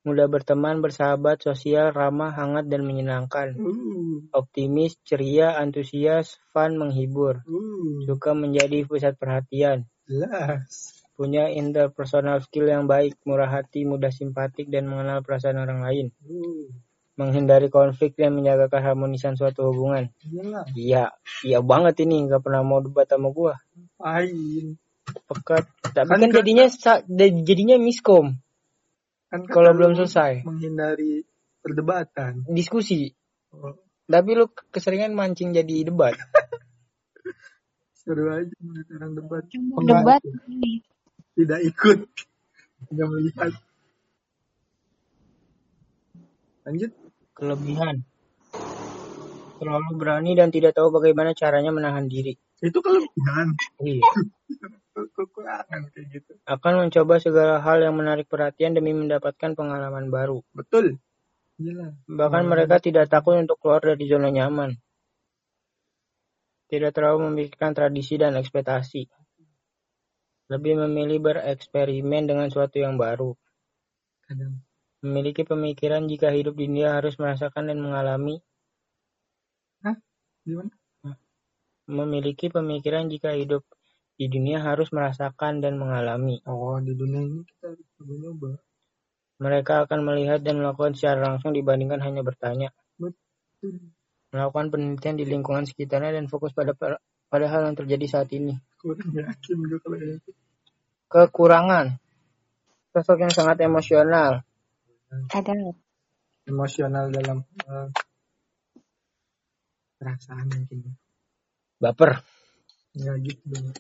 mudah berteman, bersahabat, sosial, ramah, hangat, dan menyenangkan. Uh, Optimis, ceria, antusias, fun, menghibur. uh, Suka menjadi pusat perhatian. jelas. Punya interpersonal skill yang baik, murah hati, mudah simpatik, dan mengenal perasaan orang lain. Uh, Menghindari konflik dan menjaga keharmonisan suatu hubungan. iyalah. Iya, iya banget ini. Gak pernah mau debat sama gua. Ain. Pekat. Tapi Kan kan kan- jadinya jadinya miskom. Kan kata Kalau lu belum selesai. Menghindari perdebatan. Diskusi. Oh, Tapi lu keseringan mancing jadi debat. (laughs) seru aja orang debat. Debat. Tidak ikut. (laughs) Hanya melihat. Lanjut. Kelebihan. Terlalu berani dan tidak tahu bagaimana caranya menahan diri. Itu kelebihan. Iya. Kekurangan kayak gitu. Akan mencoba segala hal yang menarik perhatian demi mendapatkan pengalaman baru. Betul. Gila. Bahkan Hmm. mereka tidak takut untuk keluar dari zona nyaman. Tidak terlalu memikirkan tradisi dan ekspektasi. Lebih memilih bereksperimen dengan sesuatu yang baru. Kadang. Memiliki pemikiran jika hidup di dunia harus merasakan dan mengalami. Gimana? Memiliki pemikiran jika hidup di dunia harus merasakan dan mengalami. Oh, di dunia ini kita harus coba-coba. Mereka akan melihat dan melakukan secara langsung dibandingkan hanya bertanya. Betul. Melakukan penelitian di lingkungan sekitarnya dan fokus pada pada hal yang terjadi saat ini. Kurang yakin gue kalau itu. Kekurangan. Sosok yang sangat emosional. Kadang. Emosional dalam eh, perasaan mungkin. Baper. Ya gitu.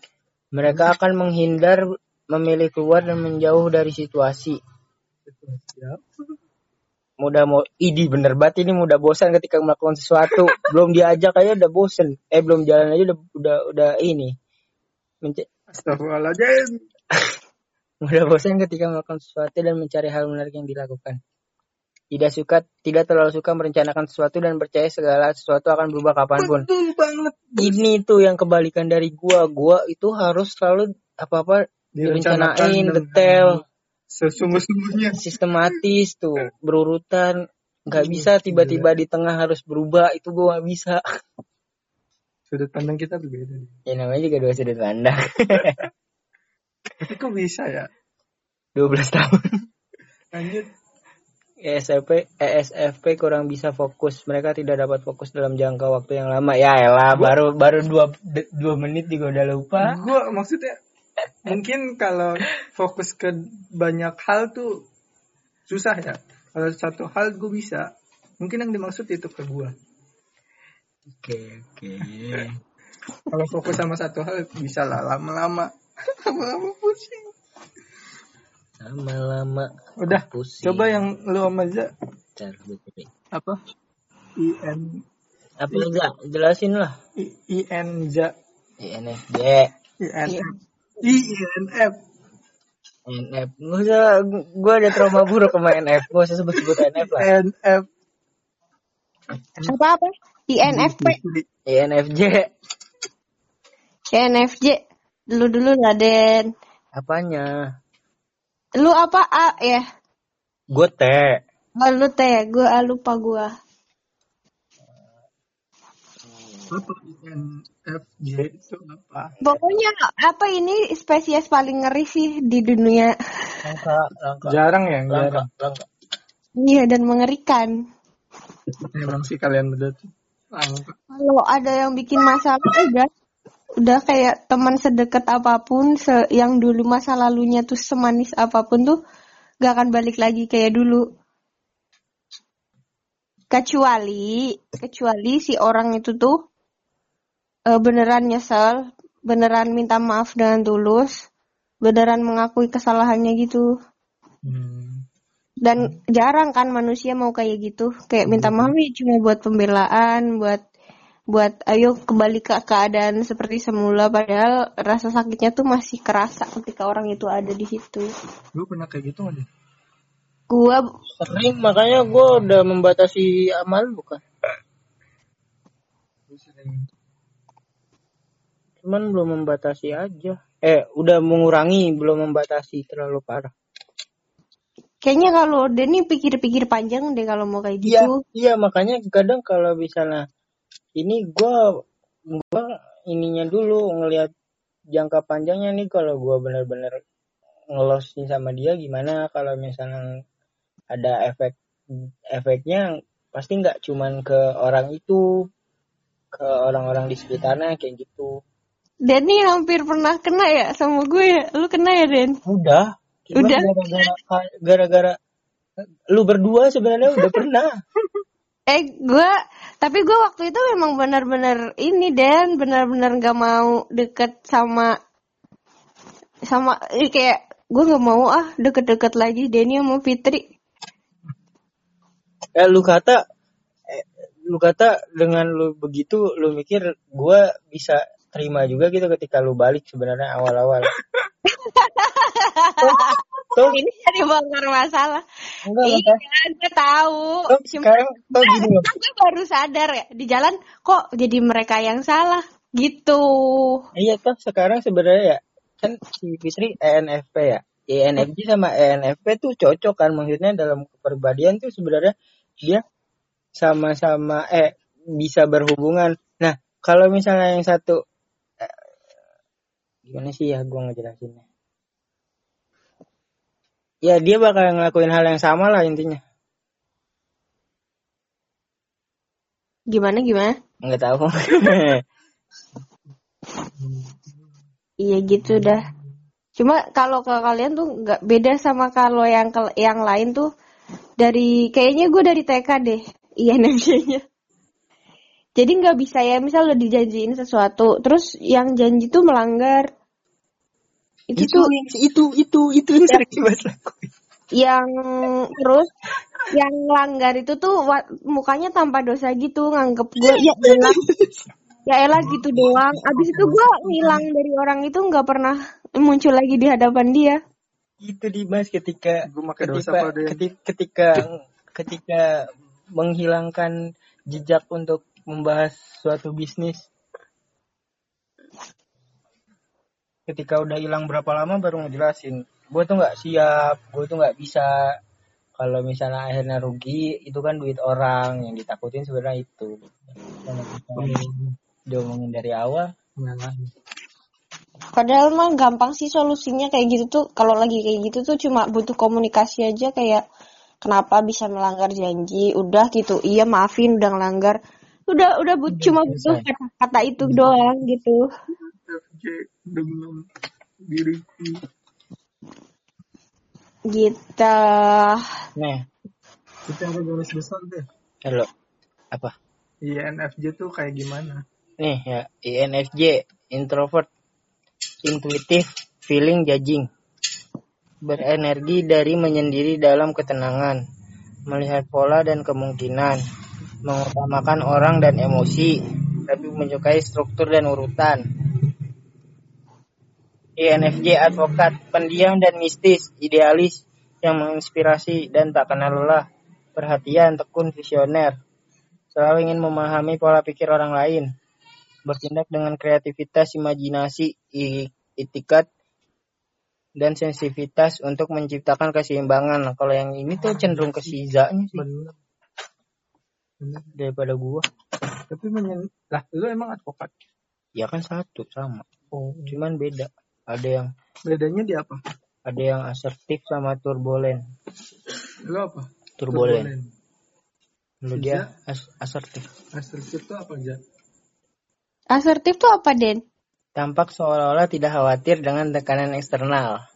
Mereka akan menghindar, memilih keluar dan menjauh dari situasi. Siap. Mudah mau, idi bener banget ini mudah bosan ketika melakukan sesuatu. (laughs) belum diajak aja udah bosen. Eh belum jalan aja udah udah, udah ini. Menc- Astagfirullahaladzim. (laughs) mudah bosan ketika melakukan sesuatu dan mencari hal menarik yang dilakukan. Tidak suka, tidak terlalu suka merencanakan sesuatu dan percaya segala sesuatu akan berubah kapan pun. Betul banget. Ini tuh yang kebalikan dari gua. Gua itu harus selalu apa-apa direncanain, detail, Sesungguh-sungguhnya. sistematis tuh, berurutan. Nggak bisa tiba-tiba di tengah harus berubah. Itu gua nggak bisa. Sudut pandang kita berbeda. Ya namanya juga dua sudut pandang. (laughs) Tapi kok bisa ya? 12 tahun. Lanjut. ESFP, ESFP kurang bisa fokus. Mereka tidak dapat fokus dalam jangka waktu yang lama. Ya elah, baru baru dua, de- dua menit juga udah lupa. Gue maksudnya mungkin kalau fokus ke banyak hal tuh susah ya. Kalau satu hal gue bisa. Mungkin yang dimaksud itu ke gue. Oke, oke. (laughs) Kalau fokus sama satu hal bisa lah lama-lama. Lama-lama pusing. Lama-lama Udah. pusing. Coba yang lu sama Za Bentar, gue cari. apa? IN Apa aja? Jelasin lah. I, IN Za INFJ, INF INF NF. Nggak usah, gue ada trauma buruk sama NF. Gak usah sebut-sebut NF lah. NF Apa-apa? INFP. INFJ. INFJ. Dulu-dulu lah, Den. Apanya? Lu apa A ya? Gue T. Oh, lu teh, gue A lupa gue. Apa INFJ itu apa? Pokoknya apa ini spesies paling ngeri sih di dunia. Langka, langka. Jarang ya, Langka, jarang. langka. Iya dan mengerikan. Emang sih kalian berdua tuh. Kalau ada yang bikin masalah udah udah kayak teman sedekat apa pun, se yang dulu masa lalunya tuh semanis apa pun tuh gak akan balik lagi kayak dulu. Kecuali kecuali si orang itu tuh eh, beneran nyesel, beneran minta maaf dengan tulus, beneran mengakui kesalahannya gitu. Hmm. Dan jarang kan manusia mau kayak gitu, kayak minta maaf ya cuma buat pembelaan, buat buat ayo kembali ke keadaan seperti semula padahal rasa sakitnya tuh masih kerasa ketika orang itu ada di situ. Lu pernah kayak gitu nggak? Gua Sering, makanya gue udah membatasi amal bukan. Cuman belum membatasi aja. Eh, udah mengurangi, belum membatasi terlalu parah. kayaknya kalau Denny pikir-pikir panjang deh kalau mau kayak Iya, gitu. iya makanya kadang kalau misalnya ini gua gua ininya dulu ngelihat jangka panjangnya nih kalau gua bener-bener ngelosin sama dia gimana kalau misalnya ada efek efeknya pasti nggak cuman ke orang itu ke orang-orang di sekitarnya kayak gitu Denny hampir pernah kena ya sama gue ya. Lu kena ya Den? udah Udah. gara-gara gara-gara lu berdua sebenarnya udah pernah (laughs) Eh gue tapi gue waktu itu memang benar-benar ini Den benar-benar gak mau deket sama sama eh, kayak gue nggak mau ah deket-deket lagi Denny sama Fitri. eh lu kata eh, lu kata dengan lu begitu lu mikir gua bisa terima juga gitu ketika lu balik sebenarnya awal-awal (laughs) tuh Ini jadi bongkar masalah. enggak Iya, enggak. gue tahu. tuh Cuma sekarang tuh gini loh. kan gue baru sadar ya di jalan kok jadi mereka yang salah gitu. iya tuh sekarang sebenarnya ya kan si Fitri ENFP ya. ENFJ sama ENFP tuh cocok kan maksudnya dalam kepribadian tuh sebenarnya dia sama-sama eh bisa berhubungan. Nah kalau misalnya yang satu eh, gimana sih ya gua ngejelasinnya ya dia bakal ngelakuin hal yang sama lah intinya Gimana gimana? nggak tahu (laughs) Iya gitu dah. Cuma kalau ke kalian tuh nggak beda sama kalau yang ke- yang lain tuh dari kayaknya gue dari TK deh (laughs) INFJ-nya. Jadi nggak bisa ya misal udah dijanjiin sesuatu, terus yang janji tuh melanggar. Itu, itu tuh itu itu itu yang sering banget lakuin. yang terus yang langgar itu tuh wa- mukanya tanpa dosa gitu nganggep gue ya elah ya elah gitu doang abis itu gue ngilang dari orang itu nggak pernah muncul lagi di hadapan dia itu Dimas ketika Gue dosa ketika, deh? ketika ketika ketika menghilangkan jejak untuk membahas suatu bisnis ketika udah hilang berapa lama baru ngejelasin. Gue tuh nggak siap gue tuh nggak bisa. Kalau misalnya akhirnya rugi itu kan duit orang yang ditakutin sebenarnya itu. Kalau diomongin dari awal Nah, padahal mah gampang sih solusinya kayak gitu tuh. Kalau lagi kayak gitu tuh cuma butuh komunikasi aja kayak kenapa bisa melanggar janji? Udah gitu iya maafin udah ngelanggar. Udah udah but, cuma butuh kata-kata itu doang gitu dengan diriku. gitu. Nih Secara garis besar deh. halo. Apa? INFJ tuh kayak gimana? nih ya. INFJ introvert intuitif feeling judging. Berenergi dari menyendiri dalam ketenangan. Melihat pola dan kemungkinan. Mengutamakan orang dan emosi. Tapi menyukai struktur dan urutan INFJ advokat pendiam dan mistis idealis yang menginspirasi dan tak kenal lelah perhatian tekun visioner. Selalu ingin memahami pola pikir orang lain bertindak dengan kreativitas, imajinasi, itikat, dan sensitivitas untuk menciptakan keseimbangan. Nah, kalau yang ini tuh cenderung ke Siza-nya sih. Bener. Bener daripada gua. tapi menyen lah lu emang advokat? Ya kan satu sama, oh. Cuman beda. Ada yang bedanya di apa ada yang asertif sama turbulen. lu apa Turbulen. Lu dia as- asertif. asertif itu apa aja Asertif tuh apa, Den? Tampak seolah-olah tidak khawatir dengan tekanan eksternal.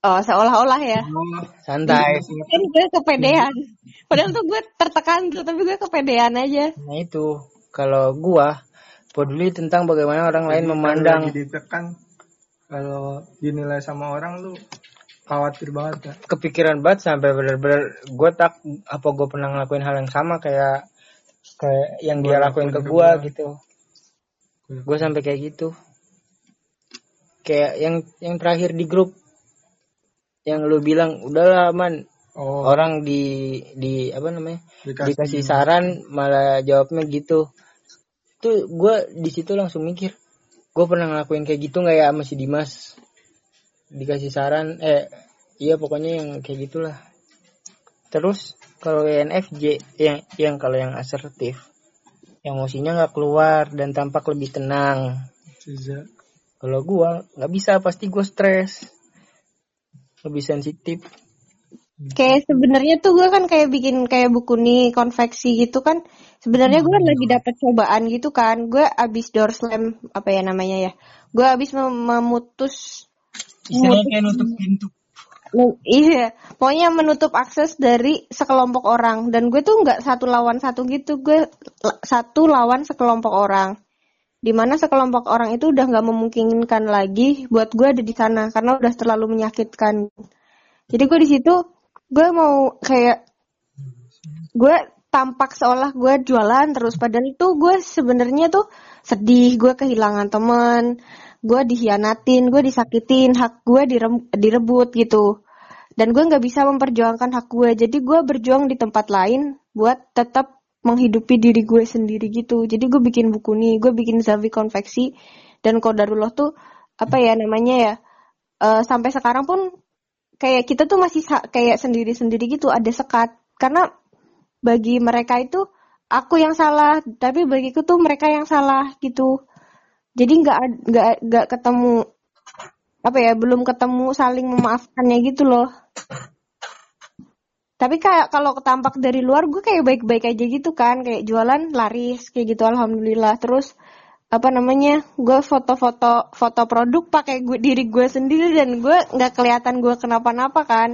Oh, seolah-olah ya. oh Santai. Kan gue kepedean. Padahal tuh gue tertekan tuh, tapi gue kepedean aja. Nah itu, kalau gua peduli tentang bagaimana orang lain memandang ditekan kalau dinilai sama orang lu khawatir banget ya kepikiran banget sampai bener-bener gue tak apa gue pernah ngelakuin hal yang sama kayak kayak yang dia Gua lakuin lakuin ke gue gitu. Gue sampai kayak gitu. Kayak yang yang terakhir di grup. Yang lu bilang udahlah man. Oh. Orang di di apa namanya dikasih, dikasih saran malah jawabnya gitu. Tuh gue di situ langsung mikir gue pernah ngelakuin kayak gitu nggak ya sama si Dimas? Dikasih saran eh iya pokoknya yang kayak gitulah. Terus kalau INFJ yang yang kalau yang asertif emosinya nggak keluar dan tampak lebih tenang. Kalau gua nggak bisa pasti gue stres. Lebih sensitif. Kayak sebenarnya tuh gue kan kayak bikin kayak buku nih konveksi gitu kan. Sebenarnya gue kan lagi dapet cobaan gitu kan. Gue abis door slam apa ya namanya ya. Gue abis mem- memutus istilahnya kayak nutup pintu Iya, pokoknya menutup akses dari sekelompok orang dan gue tuh nggak satu lawan satu gitu, gue satu lawan sekelompok orang. Di mana sekelompok orang itu udah nggak memungkinkan lagi buat gue ada di sana karena udah terlalu menyakitkan. Jadi gue di situ gue mau kayak gue tampak seolah gue jualan terus. Padahal itu gue sebenarnya tuh sedih, gue kehilangan teman, gue dikhianatin, gue disakitin, hak gue direm- direbut gitu. Dan gue nggak bisa memperjuangkan hak gue, jadi gue berjuang di tempat lain buat tetap menghidupi diri gue sendiri gitu. Jadi gue bikin buku nih, gue bikin Zavi konveksi. Dan Kodarullah tuh apa ya namanya ya eh, sampai sekarang pun kayak kita tuh masih kayak sendiri-sendiri gitu. Ada sekat. Karena bagi mereka itu aku yang salah tapi bagiku tuh mereka yang salah gitu. Jadi nggak nggak nggak ketemu apa ya belum ketemu saling memaafkannya gitu loh. Tapi kayak kalau ketampak dari luar gue kayak baik-baik aja gitu kan kayak jualan laris kayak gitu alhamdulillah. Terus apa namanya gue foto-foto foto produk pakai gue diri gue sendiri dan gue nggak kelihatan gue kenapa-napa kan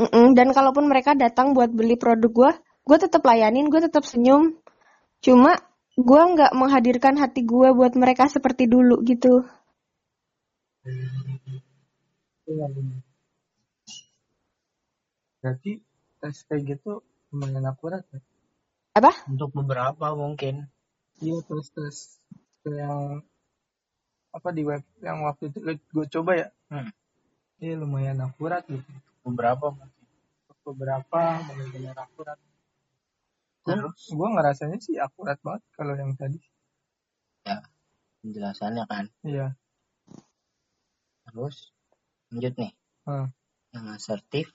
Mm-mm, dan kalaupun mereka datang buat beli produk gue gue tetap layanin gue tetap senyum. Cuma gue nggak menghadirkan hati gue buat mereka seperti dulu gitu. Berarti tes kayak gitu lumayan akurat ya? Apa? Untuk beberapa mungkin. Iya tes tes yang apa di web yang waktu itu gue coba ya? Hmm. iya lumayan akurat gitu beberapa mungkin. Beberapa benar-benar akurat. Terus? gue ngerasanya sih akurat banget kalau yang tadi. Ya penjelasannya kan. Iya. Terus lanjut nih. Hmm. yang asertif.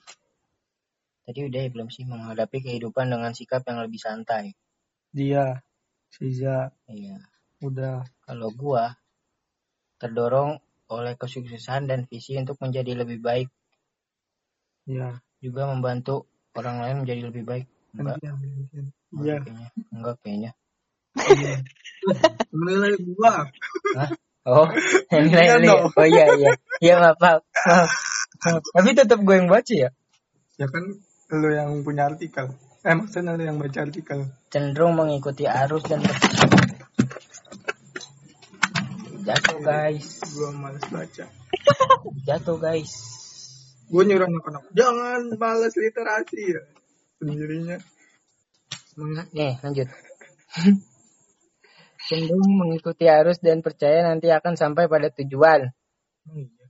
Tadi udah ya belum sih menghadapi kehidupan dengan sikap yang lebih santai. Dia Siza iya. Udah. Kalau gua terdorong oleh kesuksesan dan visi untuk menjadi lebih baik iya. Juga membantu orang lain menjadi lebih baik. Enggak enggak iya. kayaknya. Enggak kayaknya. Menilai gua. Oh (laughs) yang lain Iya dong. oh iya iya. Iya maaf maaf, maaf. Tapi tetap gue yang baca ya? Ya kan lo yang punya artikel. Eh maksudnya lo yang baca artikel. Cenderung mengikuti arus dan jatuh guys. gua males baca. Jatuh guys gue nyuruh anak-anak jangan males literasi ya sendirinya. Meng- nih lanjut. (laughs) Cenderung mengikuti arus dan percaya nanti akan sampai pada tujuan. Oh, iya.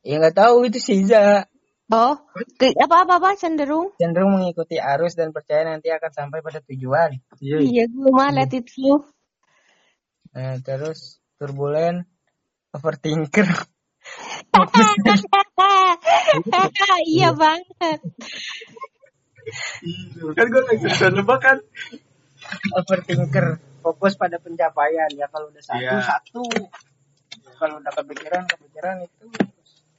ya nggak tahu itu Siza oh ke- apa apa apa cenderung? Cenderung mengikuti arus dan percaya nanti akan sampai pada tujuan. Iya iya. Gue mah let it flow. Nah terus turbulen overthinker (laughs) (laughs) iya banget. kan gue lagi bisa nebak kan overthinker fokus pada pencapaian ya kalau udah satu Iya. satu kalau udah kepikiran kepikiran itu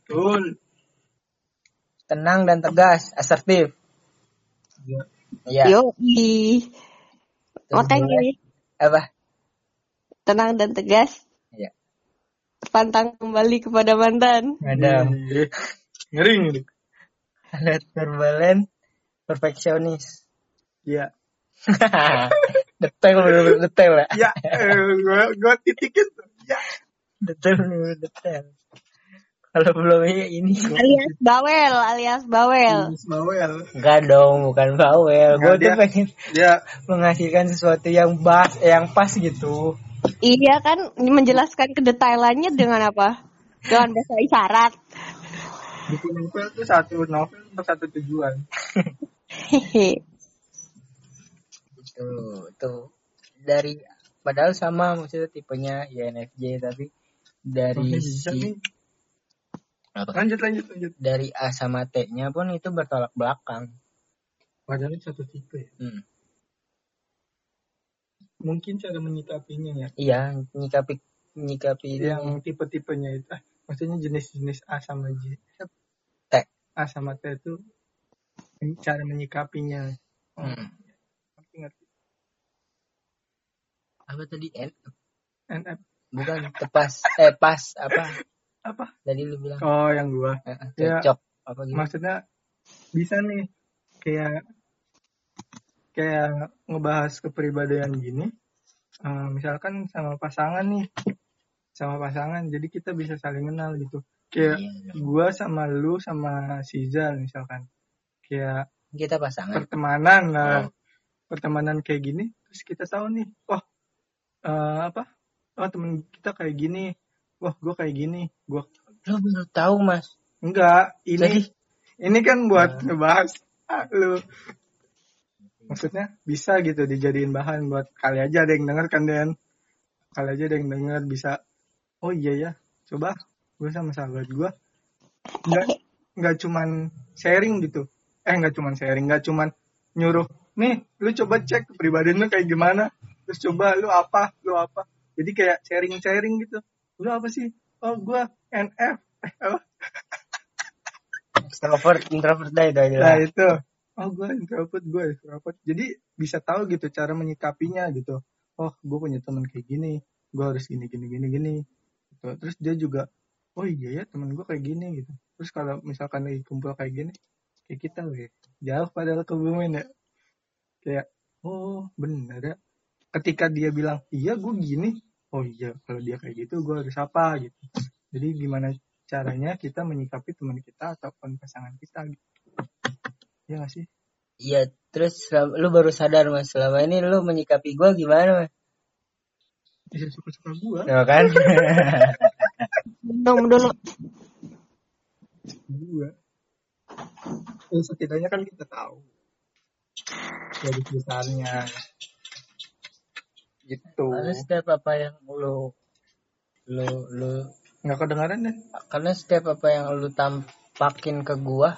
betul tenang dan tegas asertif Iya. Iya. Yo, makanya apa tenang dan tegas. Iya. Pantang kembali kepada mantan. ada Iya. ngeri ngeri alert turbulent perfeksionis Iya. (laughs) detail bener detail ya Ya, eh, gue gue titikin tuh. Ya. detail bener detail kalau belum ini ini Alias bawel, alias bawel. Miss Bawel. enggak dong bukan bawel gue tuh dia- pengen Dia menghasilkan sesuatu yang pas yang pas gitu Iya kan menjelaskan kedetailannya dengan apa? Dengan bahasa isyarat. bikin novel tuh satu novel untuk satu tujuan. Itu tuh dari padahal sama maksudnya tipenya INFJ tapi dari Oke, si apa? Lanjut lanjut lanjut. dari A sama T-nya pun itu bertolak belakang. Padahal itu satu tipe. ya. Hmm. Mungkin cara menyikapinya ya. Iya, nyikapi nyikapi Yang tipe-tipenya itu, ah, maksudnya jenis-jenis A sama J. T. A sama T itu cara menyikapinya. Oh, Hmm. ngerti ngerti. apa tadi N NF bukan tepas eh pas apa (laughs) apa? tadi lu bilang Oh, yang gua. Eh, Ya. cocok apa gitu maksudnya bisa nih kayak kayak ngebahas kepribadian gini eh, misalkan sama pasangan nih. Sama pasangan jadi kita bisa saling kenal gitu. Kayak Iya, gua sama lu sama si Zal misalkan. Kayak kita pasangan. pertemanan lah Oh. pertemanan kayak gini terus kita tahu nih oh eh, apa? Oh temen kita kayak gini. Wah gua kayak gini. Gua lu baru tahu mas. Enggak ini Jadi? ini kan buat Nah. ngebahas ah, lu maksudnya bisa gitu dijadiin bahan buat kali aja ada yang denger kan Den? Kali aja ada yang denger bisa oh iya ya coba gue sama sahabat gue nggak nggak cuman sharing gitu. Eh nggak cuman sharing nggak cuman nyuruh nih lu coba cek kepribadian lu kayak gimana? Terus coba lu apa? Lu apa? Jadi kayak sharing sharing gitu. Lu apa sih? Oh gue NF (laughs) extrovert introvert dah itu aja. Nah itu, oh gue introvert, gue extrovert. Jadi bisa tahu gitu cara menyikapinya gitu. Oh gue punya teman kayak gini, gue harus gini gini gini gini. Gitu. Terus dia juga, oh iya ya teman gue kayak gini gitu. Terus kalau misalkan lagi kumpul kayak gini, kayak kita weh, jauh padahal kebumen ya. Kayak, oh bener ya. Ketika dia bilang, iya gue gini, oh iya kalau dia kayak gitu gue harus apa gitu. Jadi gimana caranya kita menyikapi teman kita ataupun pasangan kita gitu. Iya gak sih? iya terus selama- lu baru sadar mas selama ini lu menyikapi gua gimana mas Bisa suka-suka gua. ya kan Minum dulu. Gua. Ya, setidaknya kan kita tahu. Dari besarnya. Gitu. karena setiap apa yang lu lu lu Nggak kedengaran deh. karena setiap apa yang lu tampakin ke gua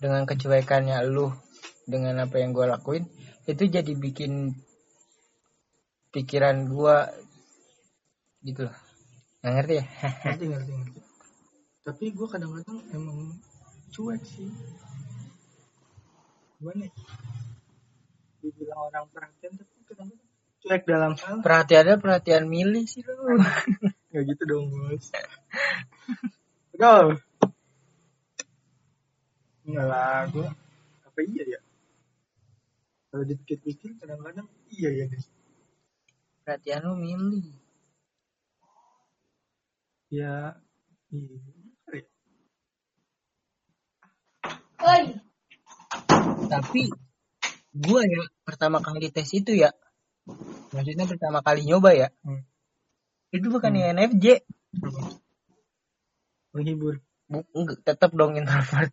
dengan kecuekannya lu dengan apa yang gua lakuin itu jadi bikin pikiran gua gitu loh nggak ngerti ya (laughs) Ngerti, ngerti, ngerti. Tapi gua kadang-kadang emang cuek sih. Gimana ya? Dibilang orang perhatian tapi kadang-kadang cuek dalam hal. perhatiannya perhatian milih sih lu (laughs) Nggak gitu dong, bos. (laughs) Go. Enggak lah, gua apa iya ya? Kalau dipikir-pikir kadang-kadang iya ya guys. perhatian lu milih Ya, iya. kali. tapi gua ya pertama kali tes itu ya maksudnya pertama kali nyoba ya Hmm. itu bukan Hmm. INFJ Menghibur. Bu, enggak, tetap dong introvert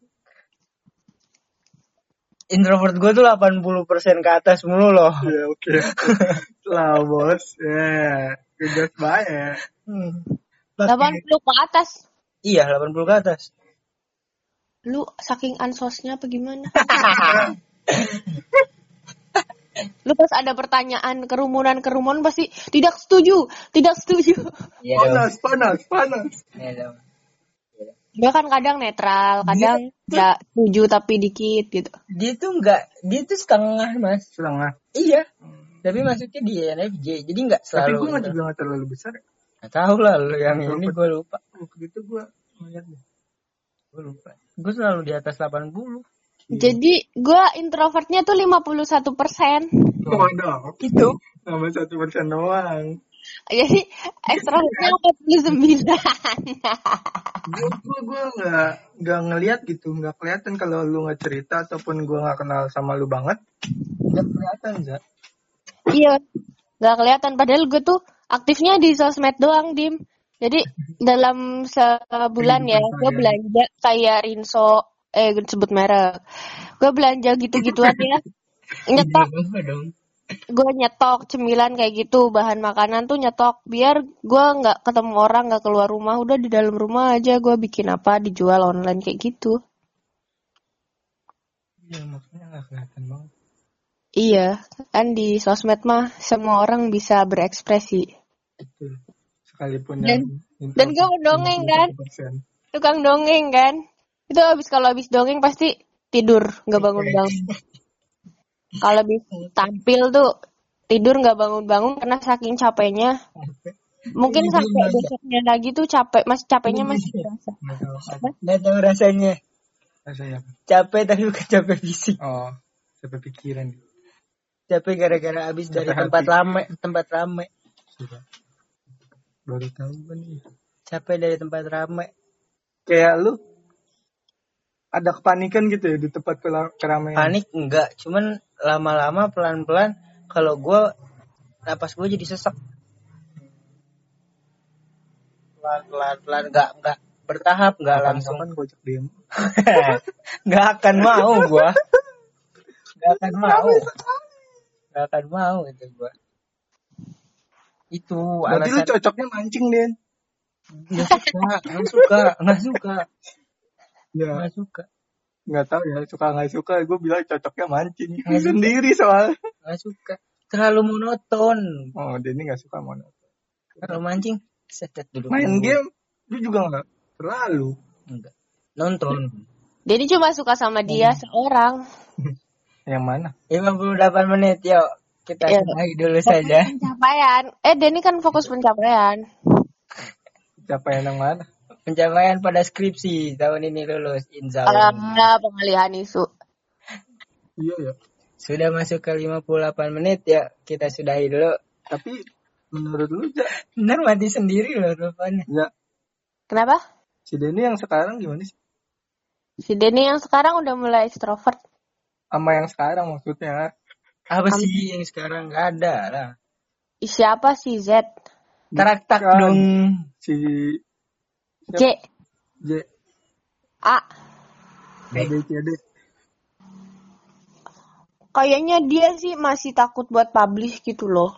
introvert gue tuh 80% ke atas mulu loh Ya oke. lah bos. Ya, kejas banget. Hmm. pakai 80 ke atas. iya 80 ke atas. Lu saking ansosnya apa gimana? (laughs) Lu pas ada pertanyaan kerumunan-kerumunan pasti tidak setuju, tidak setuju. Iya. Panas, panas, panas. Iya dong. Dia kan kadang netral, kadang ya setuju tapi dikit gitu. Dia tuh enggak, dia tuh setengah mas. Setengah. Iya. Tapi maksudnya di NFJ, jadi enggak Tapi selalu. gue nggak juga nggak terlalu besar. ya. Nggak tahu lah lu yang ini gue lupa. Waktu itu gue ngeliat deh. Gue lupa. Gue selalu di atas 80. Jadi gua introvertnya tuh 51 persen. Waduh, Gitu. Tambah satu persen doang. Jadi ekstrovertnya 49. Gue gue gue nggak nggak ngeliat gitu, nggak kelihatan kalau lu nggak cerita ataupun gue nggak kenal sama lu banget. Nggak kelihatan Zak. iya, nggak kelihatan. Padahal gue tuh aktifnya di sosmed doang, Dim. Jadi dalam sebulan ya, gue belanja kayak Rinso, eh gue sebut merek. Gue belanja gitu-gituan ya. Nyetok, Apa dong? Gue nyetok cemilan kayak gitu, bahan makanan tuh nyetok. Biar gue nggak ketemu orang, nggak keluar rumah. Udah di dalam rumah aja gue bikin apa, dijual online kayak gitu. Iya maksudnya nggak kelihatan banget. Iya, kan di sosmed mah semua orang bisa berekspresi. Betul. Sekalipun Dan- yang dan gue mendongeng, kan? 51%. Tukang dongeng kan? Itu habis kalau habis dongeng pasti tidur, nggak bangun-bangun. (laughs) Kalau habis tampil tuh tidur nggak bangun-bangun karena saking capeknya. Mungkin sampai besoknya lagi tuh capek, mas capeknya masih terasa. Nggak tahu rasanya. rasanya. Capek tapi bukan capek fisik. Oh, sampai pikiran. Capek gara-gara habis dari Capek tempat hati. rame, tempat. Sudah. Baru tahu kan. Capek dari tempat rame. Kayak lu ada kepanikan gitu ya di tempat keramaian. Panik enggak, cuman lama-lama pelan-pelan kalau gue napas gue jadi sesak. Pelan-pelan pelan enggak enggak bertahap enggak langsung. Kapan gojek diem? (laughs) Nggak akan mau gua. Nggak akan mau. Nggak akan mau itu gua. Itu Berarti lu alasan cocoknya mancing, Den. nggak suka, nggak suka, nggak suka, Ya, nggak suka, nggak tahu ya, suka nggak suka. Gue bilang cocoknya mancing. Suka. Sendiri soal. nggak suka. Terlalu monoton. Oh, Denny nggak suka mono. Kalau mancing, setet duduk. Main dulu. game, lu juga nggak terlalu. Enggak. Nonton. Jadi cuma suka sama dia seorang. (laughs) Yang mana? 58 menit, yuk. Kita Iya. sudahi dulu saja. Pencapaian. Eh, Denny kan fokus pencapaian. Siapa yang mana? Pencapaian pada skripsi tahun ini lulus, insya Allah. Ada pengalihan isu. Iya ya. Sudah masuk ke 58 menit ya, kita sudahi dulu. Tapi menurut lu, Ja, Bener mati sendiri loh rupanya. Ja, Kenapa? si Denny yang sekarang gimana sih? Si Denny yang sekarang udah mulai extrovert. Sama yang sekarang maksudnya. Apa sih yang sekarang nggak ada lah. Siapa sih Z? Teraktak dong. Si J. J. A. B, C, D. Kayaknya dia sih masih takut buat publish gitu loh.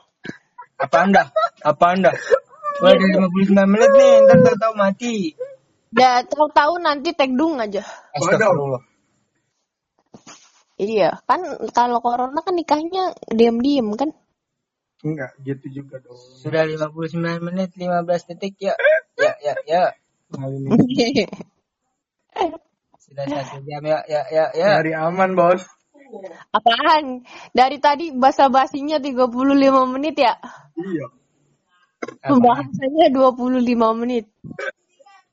Apa anda? Apa anda? Wah, dari 59 menit nih, ntar tahu-tahu mati. Ya tahu-tahu nanti tag dung aja. Astagfirullah. Iya, kan kalau corona kan nikahnya diam-diam kan? Enggak, gitu juga dong. Sudah 59 menit, 15 detik (laughs) ya. Ya, ya, ya. Ini (laughs) Sudah satu jam ya, ya, ya, ya. nyari aman, Bos. Apaan? Dari tadi basa-basinya 35 menit ya? Iya. Pembahasannya 25 menit.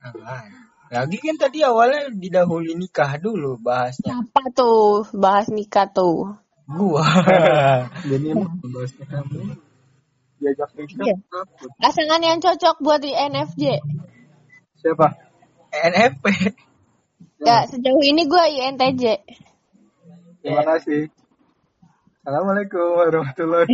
Apaan? Lagi kan tadi awalnya didahului nikah dulu bahasnya. Apa tuh? Bahas nikah tuh. Gua. (laughs) Jadi bahasnya kamu diajak nikah Iya. takut. Pasangan yang cocok buat di NFJ. Siapa? NFP. Ya, sejauh ini gue INTJ. Terima kasih. Assalamualaikum warahmatullahi